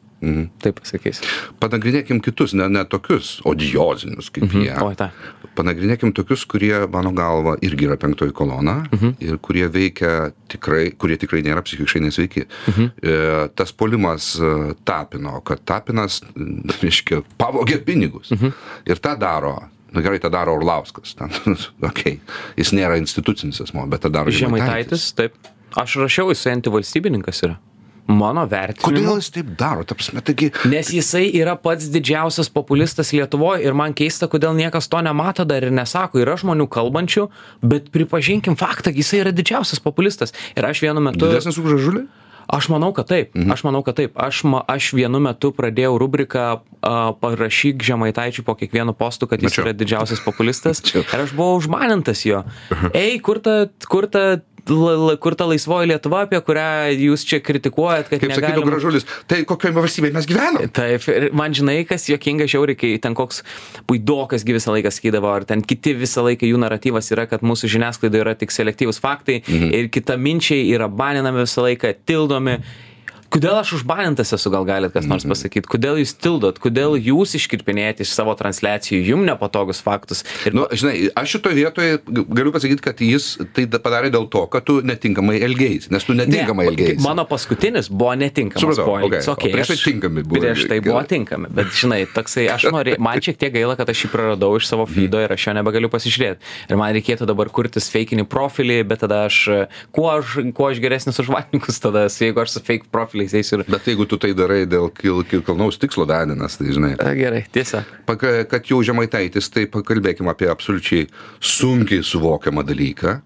Taip pasakysiu. Panagrinėkim kitus, ne, ne tokius odiozinius kaip jie. O, ta. Panagrinėkim tokius, kurie, mano galva, irgi yra penktoji kolona ir kurie veikia tikrai, kurie tikrai nėra psichiškai nesveiki. E, tas polimas e, Tapino, kad Tapinas, reiškia, pavogė pinigus. Ir tą daro. Na gerai, tą daro Orlauskas. Ten, okay. Jis nėra institucinis asmo, bet tą daro Žemaitaitis, taip. Aš rašiau, jisai antivalstybininkas yra. Mano vertinimu. Kodėl jis taip daro? Ta prasme, taigi, Nes jisai yra pats didžiausias populistas Lietuvoje ir man keista, kodėl niekas to nemato dar ir nesako. Yra žmonių kalbančių, bet pripažinkim faktą, jisai yra didžiausias populistas. Ir aš vienu metu... didesnis už gražulį? Aš manau, kad taip. Mhm. Aš manau, kad taip. Aš, ma, aš vienu metu pradėjau rubriką a, parašyk žemaitaičiui po kiekvienu postu, kad jis Mačiau. yra didžiausias populistas. Mačiau. ir aš buvau užmanintas jo. Ei, kur ta, kur ta, la, kur ta laisvoji Lietuva, apie kurią jūs čia kritikuojat, kad Kaip sakytų negalima... gražulis, tai kokioje valstybėje mes gyvename? Taip, ir man žinai, kas juokinga žiauriai, kai ten koks puidokas visą laiką skydavo, ar ten kiti visą laiką jų naratyvas yra, kad mūsų žiniasklaida yra tik selektyvus faktai mhm. ir kita minčiai yra baninami visą laiką, tildomi. Kodėl aš užbanintas esu, gal galit kas nors pasakyti, kodėl jūs tildot, kodėl jūs iškirpinėjate iš savo transliacijų jum nepatogus faktus. Ir Nu, žinai, aš šitoje vietoje galiu pasakyti, kad jis tai da- padarė dėl to, kad tu netinkamai elgėjai, nes tu netinkamai Ne, elgėjai. Mano paskutinis buvo netinkamas Supratau, okay. O prieš tai tinkami buvo Prieš tai buvo tinkami, bet žinai, toksai, aš noriu, man šiek tiek gaila, kad aš jį praradau iš savo feedo ir aš jo nebegaliu pasižiūrėti. Ir man reikėtų dabar kurtis fakinį profilį, bet tada aš, kuo aš, kuo aš geresnis už vatnikus, tada jeigu aš su fake profiliais eisiu ir... Bet jeigu tu tai darai dėl kil, kil, kilnaus tikslo daninas, tai žinai. A, Gerai, tiesa. Paka, kad jau žemaitaitis, tai pakalbėkime apie absoliučiai sunkiai suvokiamą dalyką.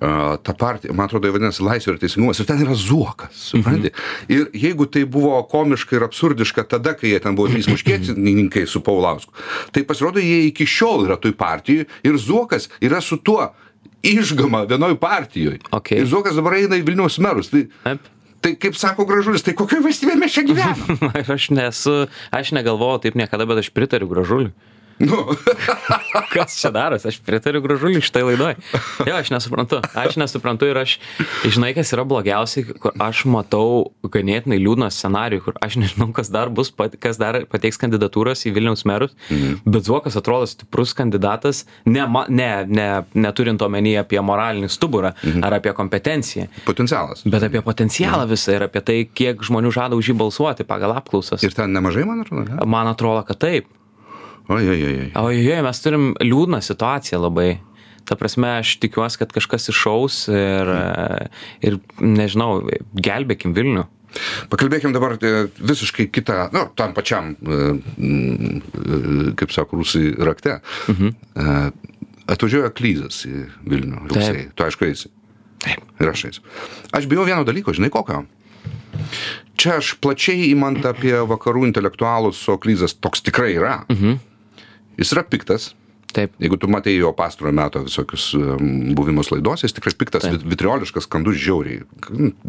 Uh, ta partija, man atrodo, vadinasi Laisvė ir Teisingumas ir ten yra Zuokas, supranti? Mhm. Ir jeigu tai buvo komiška ir absurdiška tada, kai jie ten buvo trys muškietininkai su Paulausku, tai pasirodo, jie iki šiol yra toj partijai ir Zuokas yra su tuo išgama vienoj partijoje. Okay. Ir Zuokas dabar eina į Vilniaus merus. Tai, Taip. Tai kaip sako gražulis, tai kokioje valstybėje mes čia gyvename? Aš nesu, aš negalvojau taip niekada, bet aš pritariu gražuliui. Nu, Kas čia darosi? Aš pritariu gražuliui šitai laidoj. Jo, aš nesuprantu. Aš nesuprantu ir aš, žinai, kas yra blogiausiai, kur aš matau ganėtinai liūdną scenarijų, kur aš nežinau, kas dar bus, kas dar pateiks kandidatūras į Vilniaus merus, mhm. bet Zuokas atrodo stiprus kandidatas, ne, ne, ne, neturint omeny apie moralinį stuburą mhm. ar apie kompetenciją. potencialas. Bet apie potencialą visą ir apie tai, kiek žmonių žada už jį balsuoti pagal apklausas. Ir ten nemažai, man atrodo, ne? Man atrodo, kad taip. Oi, oi, oi. oi. Ojoj, mes turim liūdną situaciją labai. Ta prasme, aš tikiuosi, kad kažkas iššaus ir, ir nežinau, gelbėkim Vilnių. Pakalbėkim dabar e, visiškai kitą, nu, tam pačiam, e, e, kaip sako rusai, rakte. Mhm. Atvažiuoja klyzas į Vilnių rugsėjai. Tu aišku eisi. Taip. Ir aš eisiu. Aš bijau vieno dalyko, žinai kokio? Čia aš plačiai įmant apie vakarų intelektualus, o klyzas toks tikrai yra. Mhm. Jis yra piktas, Taip. Jeigu tu matai jo pastarojo meto visokius buvimus laidos, jis tikrai piktas, Taip. vit- vitrioliškas, skandus, žiauriai.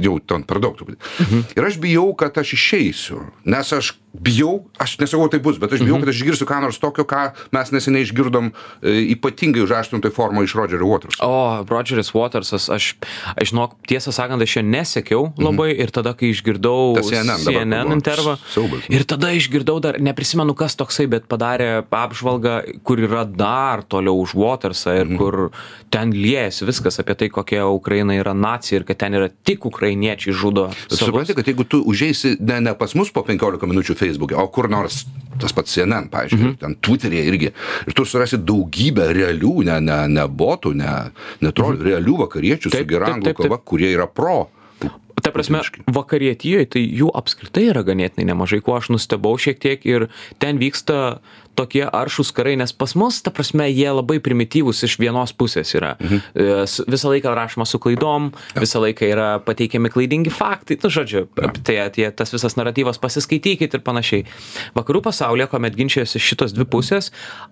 Jau ten per daug truputį. Mhm. Ir aš bijau, kad aš išeisiu. Nes aš bijau, aš nesakau tai bus, bet aš bijau, Mhm. kad aš išgirsiu ką nors tokio, ką mes neseniai išgirdom e, ypatingai užaštintoj formą iš Rodžerio Waters. O, Rodžeris Watersas, aš, aš žinok, tiesą sakant, aš jo nesekiau labai ir tada, kai išgirdau Mhm. Tas CNN CNN intervą. Siaubas. Ir tada išgirdau dar, neprisimenu kas toksai, bet padarė apžvalgą, kur yra dar toliau už Watersą Mhm. ir kur ten liejasi viskas apie tai, kokia Ukraina yra nacija ir kad ten yra tik ukrainiečiai žudo. Supranti, kad jeigu tu užeisi ne, ne pas mus po 15 minučių Facebook'e, o kur nors tas pats CNN, pavyzdžiui, mm -hmm. ten Twitter'e irgi, ir tu surasi daugybę realių, ne, ne, ne botų, ne, ne trolių, mm -hmm. realių vakariečių su. Taip, gera taip, anglų kalba, kurie yra pro. Ta prasme, vakarietijoje tai jų apskritai yra ganėtinai nemažai, kuo aš nustebau šiek tiek ir ten vyksta tokie aršus karai, nes pas mus, ta prasme, jie labai primityvūs iš vienos pusės yra. Mhm. Visą laiką rašoma su klaidom, visą laiką yra pateikiami klaidingi faktai, nu žodžiu, tai tie, tas visas naratyvas pasiskaitykit ir panašiai. Vakarų pasaulyje, kuomet ginčiasi šitos dvi pusės,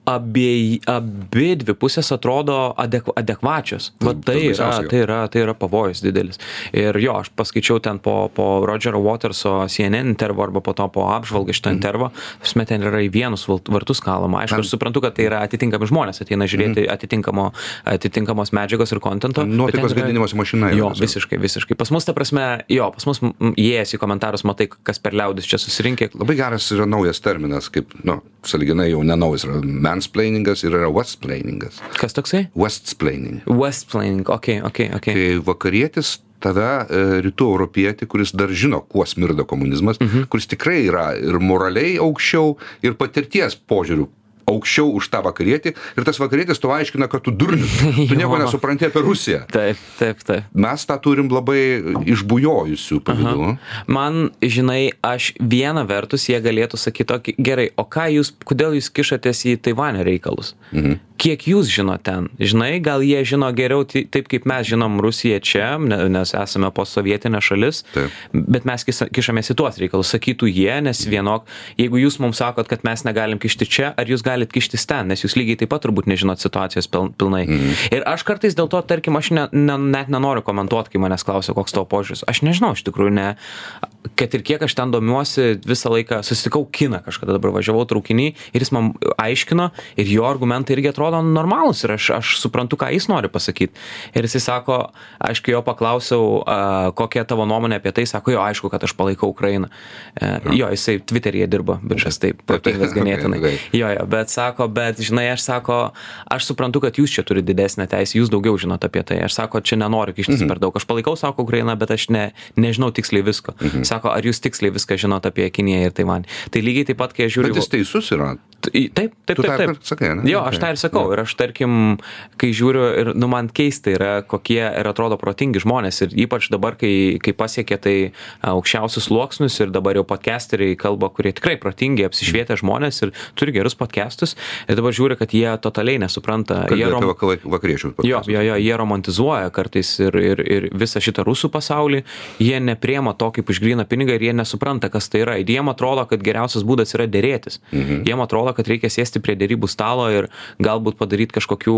abie, abi dvi pusės atrodo adek, adekvačios. Va Tas tai yra, tai yra, tai yra pavojus didelis. Ir jo, aš paskaičiau skaičiau ten po po rodžero voterso cnn intervo arba po to po apžvalgą šito intervo ta prasme ten yra į vienus vartus kalama aišku aš suprantu kad tai yra atitinkami žmonės ateina žiūrėti atitinkamo atitinkamos medžiagos ir kontento Nuotaikos gadinimosi mašina. Jo, tiesiog. visiškai, visiškai. Pas mus, ta prasme, jo, pas mus įėjęs į komentarus, matai, kas per liaudis čia susirinkė. Labai geras yra naujas terminas, kaip, nu, saliginai jau nenaujas yra mansplainingas ir yra westplainingas. Kas toksai? Westplaining. Westplaining, ok, ok, ok. Kai vakarietis tave e, rytų europietį, kuris dar žino, kuo smirda komunizmas, Mhm. kuris tikrai yra ir moraliai aukščiau, ir patirties požiūrių aukščiau už tą vakarietį ir tas vakarietis tu aiškina, kad tu durnius, tu nieko nesupranti apie Rusiją. Taip, taip, taip. Mes tą turim labai išbujojusių pavydų. Man, žinai, aš viena vertus jie galėtų sakyti, okay, gerai, o ką jūs, kodėl jūs kišatės į Taivanio reikalus? Mhm. Kiek jūs žino ten? Žinai, gal jie žino geriau taip, kaip mes žinom Rusiją čia, ne- nes esame posovietinė šalis, Taip. bet mes kišamės į tuos reikalus, sakytų jie, nes vienok, jeigu jūs mums sakot, kad mes negalim kišti čia, ar jūs galit kištis ten, nes jūs lygiai taip pat turbūt nežinot situacijos pil- pilnai. Mhm. Ir aš kartais dėl to, tarkim, aš ne, ne, net nenoriu komentuoti, kai manęs klausia, koks tavo požiūris. Aš nežinau, iš tikrųjų, ne, kad ir kiek aš ten domiuosi, visą laiką susitikau kiną kažkada dabar važiavau traukinį ir jis man aiškino ir jo argumentai irgi atrodo normalūs ir aš, aš suprantu, ką jis nori pasakyti. Ir jisai sako, aš kai jo paklausiau, kokia tavo nuomonė apie tai, sako, jo, aišku, kad aš palaikau Ukrainą. E, jo, jisai Twitter'yje dirba, bičias taip, okay, ganėtinai. Jo, jo, bet sako, bet žinai, aš sako, aš suprantu, kad jūs čia turite didesnę teisę, jūs daugiau žinot apie tai. Aš sako, čia nenoriu kištis Mhm. per daug. Aš palaikau, sako, Ukrainą, bet aš ne, nežinau tiksliai visko. Mhm. Sako, ar jūs tiksliai viską žinot apie Kiniją ir Taivanį. Tai lygiai taip pat, kai aš žiūriu... Bet jis teisus yra. Taip, taip, taip. Taip, taip. sakai, ne? Jo, aš tą ir sakau. Ir aš, tarkim, kai žiūriu, ir, nu, man keista yra, kokie ir atrodo protingi žmonės. Ir ypač dabar, kai, kai pasiekė tai aukščiausius sluoksnius ir dabar jau podcasteriai kalba, kurie tikrai protingi, apsišvietę žmonės ir turi gerus podcastus. Ir dabar žiūri, kad jie totaliai nesupranta. Jie Kalbėti rom... apie vakala- vakariečių. Jo, jo, jo, jie romantizuoja kartais ir, ir, ir visą šitą rusų pasaulį, jie nepriema to kaip už gryną pinigą ir jie nesupranta, kas tai yra. Ir jiem atrodo, kad geriausias būdas yra dėrėtis. Mhm. Jiem atrodo, kad reikia sėsti prie dėrybų stalo ir galbūt padaryti kažkokių,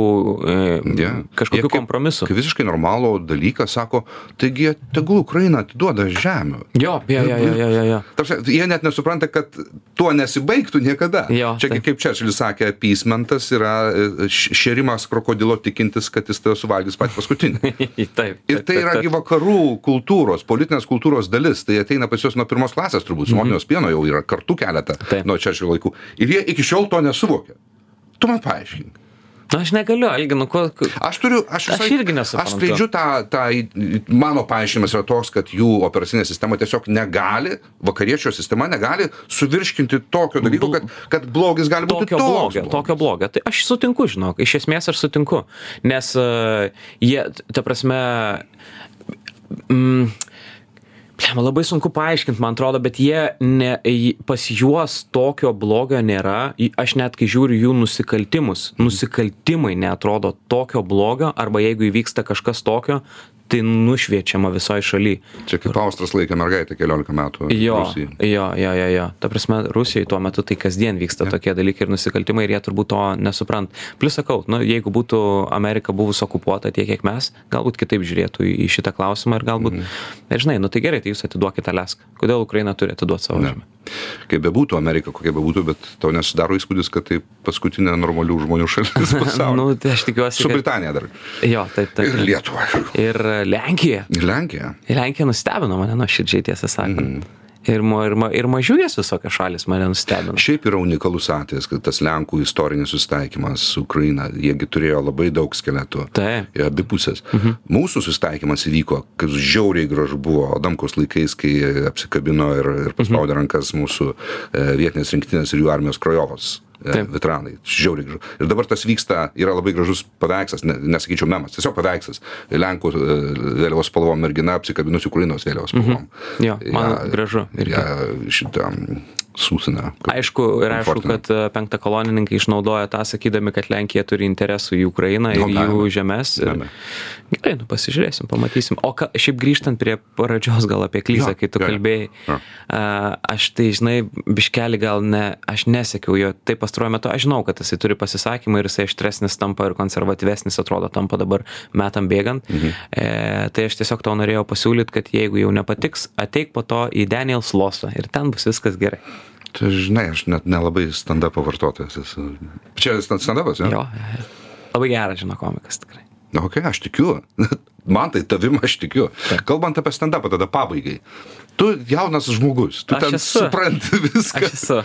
e, Yeah. kažkokių Jie kaip- kompromisų. Kaip visiškai normalų dalyką sako, taigi tegul Ukraina atiduoda žemę. Jo, jo, jo, jo, jo, jo, jo. Ta prasme, Jie net nesupranta, kad tuo nesibaigtų niekada. Jo, Čia taip. kaip Čerčilis sakė, apysmentas yra e, š- šėrimas krokodilo tikintis, kad jis tave suvalgys patį paskutinį. taip. Ir taip, tai taip, yra taip. gi vakarų kultūros, politinės kultūros dalis. Tai ateina pas juos nuo pirmos klasės, turbūt, su Monijos pieno jau yra kartu keletą Mhm. Taip. nuo Čerčilio laikų. Ir jie iki šiol to nesuvokia. Tu man paaiškink. Na, aš negaliu, Algi, nu, ko, Aš turiu, aš, Aš visai- irgi nesuprantu. Aš skleidžiu tą, tą, mano paaiškinimas yra toks, kad jų operacinė sistema tiesiog negali, vakariečio sistema negali suvirškinti tokio dalyko, kad, kad blogis gali būti tokio blogio, blogis. tokio blogio. Tai aš sutinku, žinok, iš esmės aš sutinku. Nes uh, jie, ta prasme, mm, Blemba, labai sunku paaiškinti, man atrodo, bet jie ne, pas juos tokio blogio nėra. Aš net kai žiūriu jų nusikaltimus, nusikaltimai neatrodo tokio blogio, arba jeigu įvyksta kažkas tokio, tai nušviečiama visoje šalyje. Čia kaip Austras laikė mergaitę 14 metų. Jo, Rusijai. jo, jo, jo, jo. Ta prasme, Rusijoje tuo metu tai kasdien vyksta ja. tokie dalykai ir nusikaltimai ir jie turbūt to nesuprant. Plus sakau, nu, jeigu būtų Amerika buvus okupuota tiek, kiek mes, galbūt kitaip žiūrėtų į šitą klausimą ir galbūt, mm. ir žinai, nu tai gerai, tai jūs atiduokite Leską. Kodėl Ukraina turi atiduoti savo žemę? Kaip bebūtų, Amerika kokia bebūtų, bet tau nesidaro įspūdis, kad tai paskutinė normalių žmonių šalis pasaulyje. nu, tai aš tikiuosi. Su kad- Britanija dar. Jo, taip, taip. Ir Lietuva. Ir Lenkija. Ir Lenkija. Nustebino mane nuoširdžiai, tiesą sakant. Mm. Ir, ma, ir, ma, ir mažiukės visokios šalis mane nustebino. Šiaip yra unikalus atvejis, kad tas Lenkų istorinis susitaikymas su Ukraina, jiegi turėjo labai daug skeletų. Taip. Ir abi pusės. Mhm. Mūsų susitaikymas įvyko, kas žiauriai gražu buvo Adamkos laikais, kai apsikabino ir, ir paspaudė mhm. rankas mūsų e, vietinės rinktinės ir jų armijos krajovos. E, Taip. Veteranai. Žiauriai gražu. Ir dabar tas vyksta, yra labai gražus paveikslas, ne, nesakyčiau memas, tiesiog paveikslas. Lenkų e, vėliavos spalvom mergina apsikabinusi Ukrainos vėliavos spalvom. Jo, man gražu irgi. Ja, šitą sūsina. kad Aišku, ir aišku, kad e, penktakolonininkai išnaudoja tą, sakydami, kad Lenkija turi interesų į Ukrainą ir Nu, be jų žemės. Be Ir... abejo. Gerai, nu pasižiūrėsim, pamatysim. O ka, šiaip grįžtant prie pradžios gal apie klyzą, Jo, kai tu jo. kalbėjai, Jo. a, aš tai, žinai, biškelį gal ne, aš nesekiau jo, tai pastaruoju metu, aš žinau, kad jisai turi pasisakymą ir jisai aštresnis tampa ir konservatyvesnis atrodo tampa dabar metam bėgant. Mhm. E, tai aš tiesiog tau norėjau pasiūlyti, kad jeigu jau nepatiks, ateik po to į Daniels Losą ir ten bus viskas gerai. Tai žinai, aš net nelabai stand-up vartotojas esu. Čia stand-upas, jo? Jo, jo, labai geras, žino, komikas tikrai. Na, ok, aš tikiu. Man tai tavim aš tikiu. Kalbant apie stand-upą, tada pabaigai. Tu jaunas žmogus, tu Aš ten esu. supranti viską. Aš esu.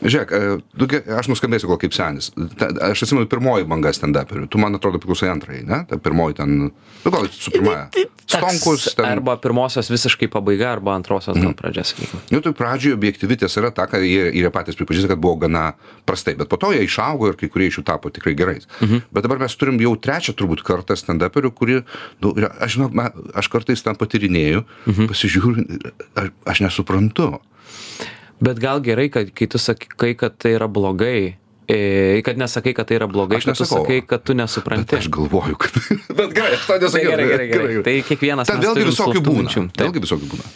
Žiūrėk, e, aš nuskambėsiu gal kaip senis. Ta- Aš atsimenu pirmoji banga stand-uperių. Tu, man atrodo, priklausai antrai, ne? Ta pirmoji ten, nu gal su pirmąja. Stonkus ten. Arba pirmosios visiškai pabaiga, arba antrosios gal pradžia, sakykime. Nu, tai pradžioje objektyvi tiesa yra ta, kad jie, jie patys pripažįsta, kad buvo gana prastai, bet po to jie išaugo ir kai kurie iš jų tapo tikrai gerais. Mhm. Bet dabar mes turim jau trečią turbūt kartą stand-uperių, kurie, nu, aš žinau, aš kartais ten patirinėju, mhm. pasižiūriu, aš, aš nesuprantu. Bet gal gerai, kad kai tu sakai, kad tai yra blogai, e, kad nesakai, kad tai yra blogai, Aš kad tu nesakau. sakai, kad tu Bet nesupranti. aš galvoju, kad... bet gerai, aš to Tai nesakiau. gerai, gerai, gerai. Tai kiekvienas mes vėlgi visokių būna. Vėlgi visokių būna.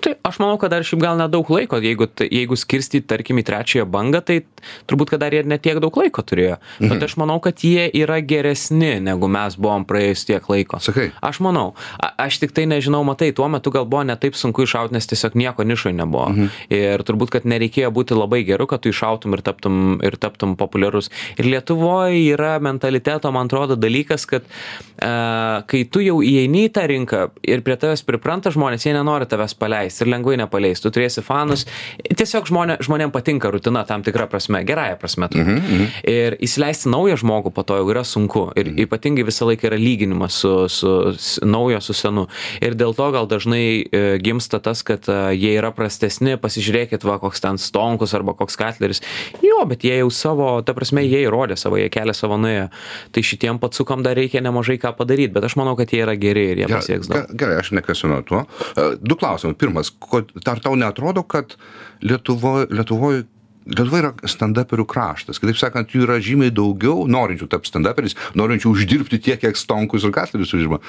Tai aš manau, kad dar šiaip gal nedaug laiko, jeigu, tai- jeigu skirstyti, tarkim, į trečiąją bangą, tai turbūt, kad dar ir netiek daug laiko turėjo. Mhm. Bet aš manau, kad jie yra geresni, negu mes buvom praėjus tiek laiko. Sakai. Aš manau. A, aš tik tai nežinau, matai, tuo metu gal buvo netaip sunku iššauti, nes tiesiog nieko nišoj nebuvo. Mhm. Ir turbūt, kad nereikėjo būti labai geru, kad tu iššautum ir taptum, ir taptum populiarus. Ir Lietuvoje yra mentaliteto, man atrodo, dalykas, kad uh, kai tu jau įeini į tą rinką ir prie tavęs pripranta žmonės, jie nenori tavęs paleisti ir lengvai nepaleis. Tu turėsi fanus. Tiesiog žmonė, žmonėm patinka rutina tam tikra prasme, gerąją prasme. Mhm, mhm. Ir įsileisti naują žmogų po to jau yra sunku. Ir mhm. ypatingai visą laiką yra lyginimas su, su, su naujo su senu. Ir dėl to gal dažnai e, gimsta tas, kad e, jie yra prastesni, pasižiūrėkit, va, koks ten stonkus arba koks katleris. Jo, bet jie jau savo, ta prasme, jie įrodė savo, jie kelia savo nuėjo. Tai šitiem patsukam dar reikia nemažai ką padaryti, bet aš manau, kad jie yra geri ir jie pasieks daug. ge- Gerai, aš nekvesinu tuo. E, Du klausimai. Pirmas, ko- ar tau netrodo, kad Lietuvoje Lietuvoje Lietuva yra stand-uperių kraštas. Kitaip sakant, jų yra žymiai daugiau norinčių tapti stand-uperiais, norinčių uždirbti tiek, kiek stonkus ir katlerius uždirba.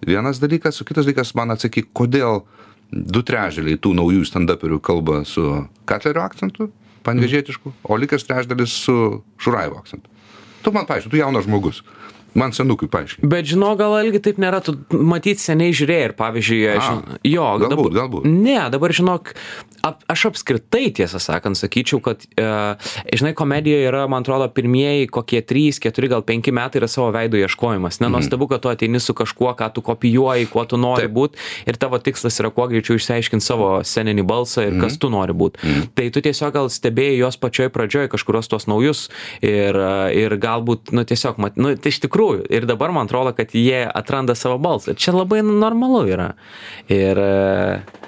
Vienas dalykas, o kitas dalykas man atsakyk, kodėl du trečdaliai tų naujų stand-uperių kalba su katlerio akcentu, panvežėtišku, o likas trečdalis su šuraivo akcentu. Tu man paaiškini, tu jaunas žmogus. Man senukui paaiškini. Bet žinau, gal ilgi taip nėra, tu matyt seniai žiūrėjai ir pavyzdžiui, aš, A, jo, galbūt, dabar, galbūt. Ne, dabar žinok, ap, aš apskritai tiesą sakant sakyčiau, kad, e, žinai, komedijoje yra, man atrodo, pirmieji kokie 3, 4, gal 5 metai yra savo veido ieškojimas. Nenuostabu, kad tu ateini su kažkuo, ką tu kopijuoji, kuo tu nori būti ir tavo tikslas yra kuo greičiau išsiaiškinti savo sceninį balsą ir kas tu nori būti. Tai tu tiesiog gal stebėjai jos pačioj pradžioj kažkurios tuos naujus ir, ir galbūt, nu tiesiog, mat, nu, tai iš tikrųjų. Ir dabar man atrodo, kad jie atranda savo balsą. Čia labai normalu yra. Ir... e,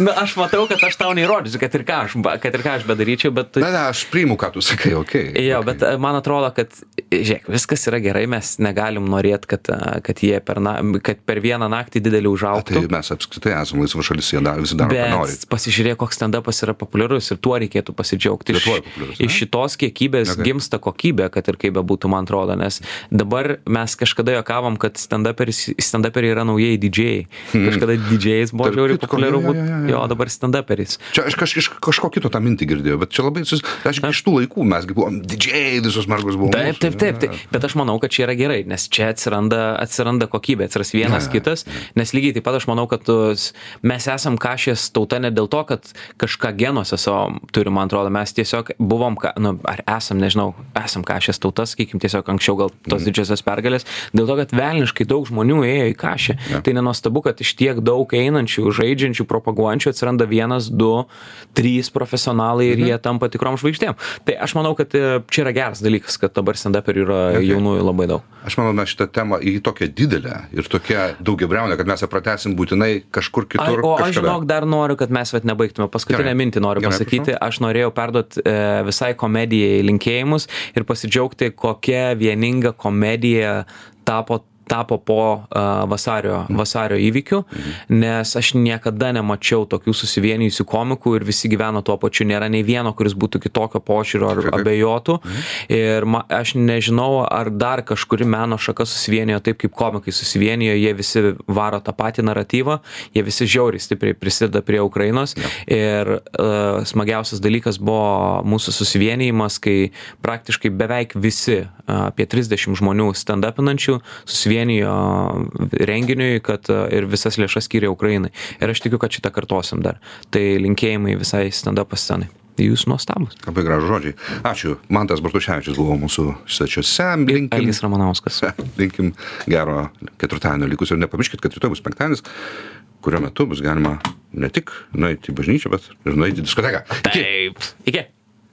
Na, aš matau, kad aš tau neįrodysiu, kad ir ką aš, kad ir ką aš bedaryčiau, bet... tu- Ne, ne, aš priimu, ką tu sakai, okei. Jo, okei. bet e, man atrodo, kad, žiūrėk, viskas yra gerai, mes negalim norėti, kad, e, kad jie per, na, kad per vieną naktį didelį Tai užaugtų. mes apskritai esame laisva šalis, jie daro, visi daro, ką nori. Pasižiūrėk, koks stand-upas yra populiarus ir tuo reikėtų pasidžiaugti. Iš, iš šitos kiekybės Okay. okay. gimsta kokybė, kad ir kaip bebūtų, man atrodo, nes dabar mes kažkada jokavom, kad stand-uperiai stand yra naujieji didžėjai. Kažkada didžėjais buvo žiauriai populiaru jo, jo, jo, jo. Jo, dabar stand-uperis. Čia aš kaž, iš kažko kito tą mintį girdėjau, bet čia labai, sus... aš iš tų laikų mesgi buvom didžiai, visos mergos buvo. Taip, taip, taip, taip. Bet aš manau, kad čia yra gerai, nes čia atsiranda, atsiranda kokybė, atsiras vienas ne, kitas, nes lygiai taip pat aš manau, kad mes esam kašės tauta ne dėl to, kad kažką genuose savo turim, man atrodo, mes tiesiog buvom, ka, nu, ar esam, nežinau, esam kašės tauta, sakykim, tiesiog anksčiau gal tos didžiosios pergalės, dėl to, kad velniškai daug žmonių ėjo į kašę. Ne. Tai nenuostabu, kad iš tiek daug einančių, žaidžiančių, propaguojančių atsiranda vienas, du, trys profesionalai ir jie tampa tikrom žvaigždėm. Tai aš manau, kad e, čia yra geras dalykas, kad dabar stand-uperių yra Okay. jaunųjų labai daug. Aš manau, mes šitą temą į tokią didelę ir tokią daugiabriaunę, kad mes ją pratesim būtinai kažkur Ai, kitur. o aš kažkada. žinok, dar noriu, kad mes vat nebaigtume. Paskutinę Gerai. mintį noriu Gerai, pasakyti. Aš norėjau perduoti e, visai komedijai linkėjimus ir pasidžiaugti, kokia vieninga komedija tapo tapo po vasario, vasario įvykių, nes aš niekada nemačiau tokių susivienijusių komikų ir visi gyveno tuo pačiu, nėra nei vieno, kuris būtų kitokio požiūrio ar abejotų. Ir ma, aš nežinau, ar dar kažkuri meno šaka susivienijo taip, kaip komikai susivienijo, jie visi varo tą patį naratyvą, jie visi žiauriai stipriai prisideda prie Ukrainos. Ir uh, smagiausias dalykas buvo mūsų susivienijimas, kai praktiškai beveik visi, uh, apie 30 žmonių stand-upinančių, susivienijo renginiui, kad uh, ir visas lėšas skyrė Ukrainai. Ir aš tikiu, kad šitą kartosim dar. Tai linkėjimai visai stand-up scenai. Jūs nuostabus. Labai gražu žodžiai. Ačiū. Mantas Bartuševičius buvo mūsų svečiuose. Linkim, Elgis Ramanauskas. linkim gero ketvirtadienio likusio. Ir nepamirškit, kad rytoj bus penktadienis, kurio metu bus galima ne tik nueiti į bažnyčią, bet ir nueiti į diskoteką. Iki. Taip. Iki.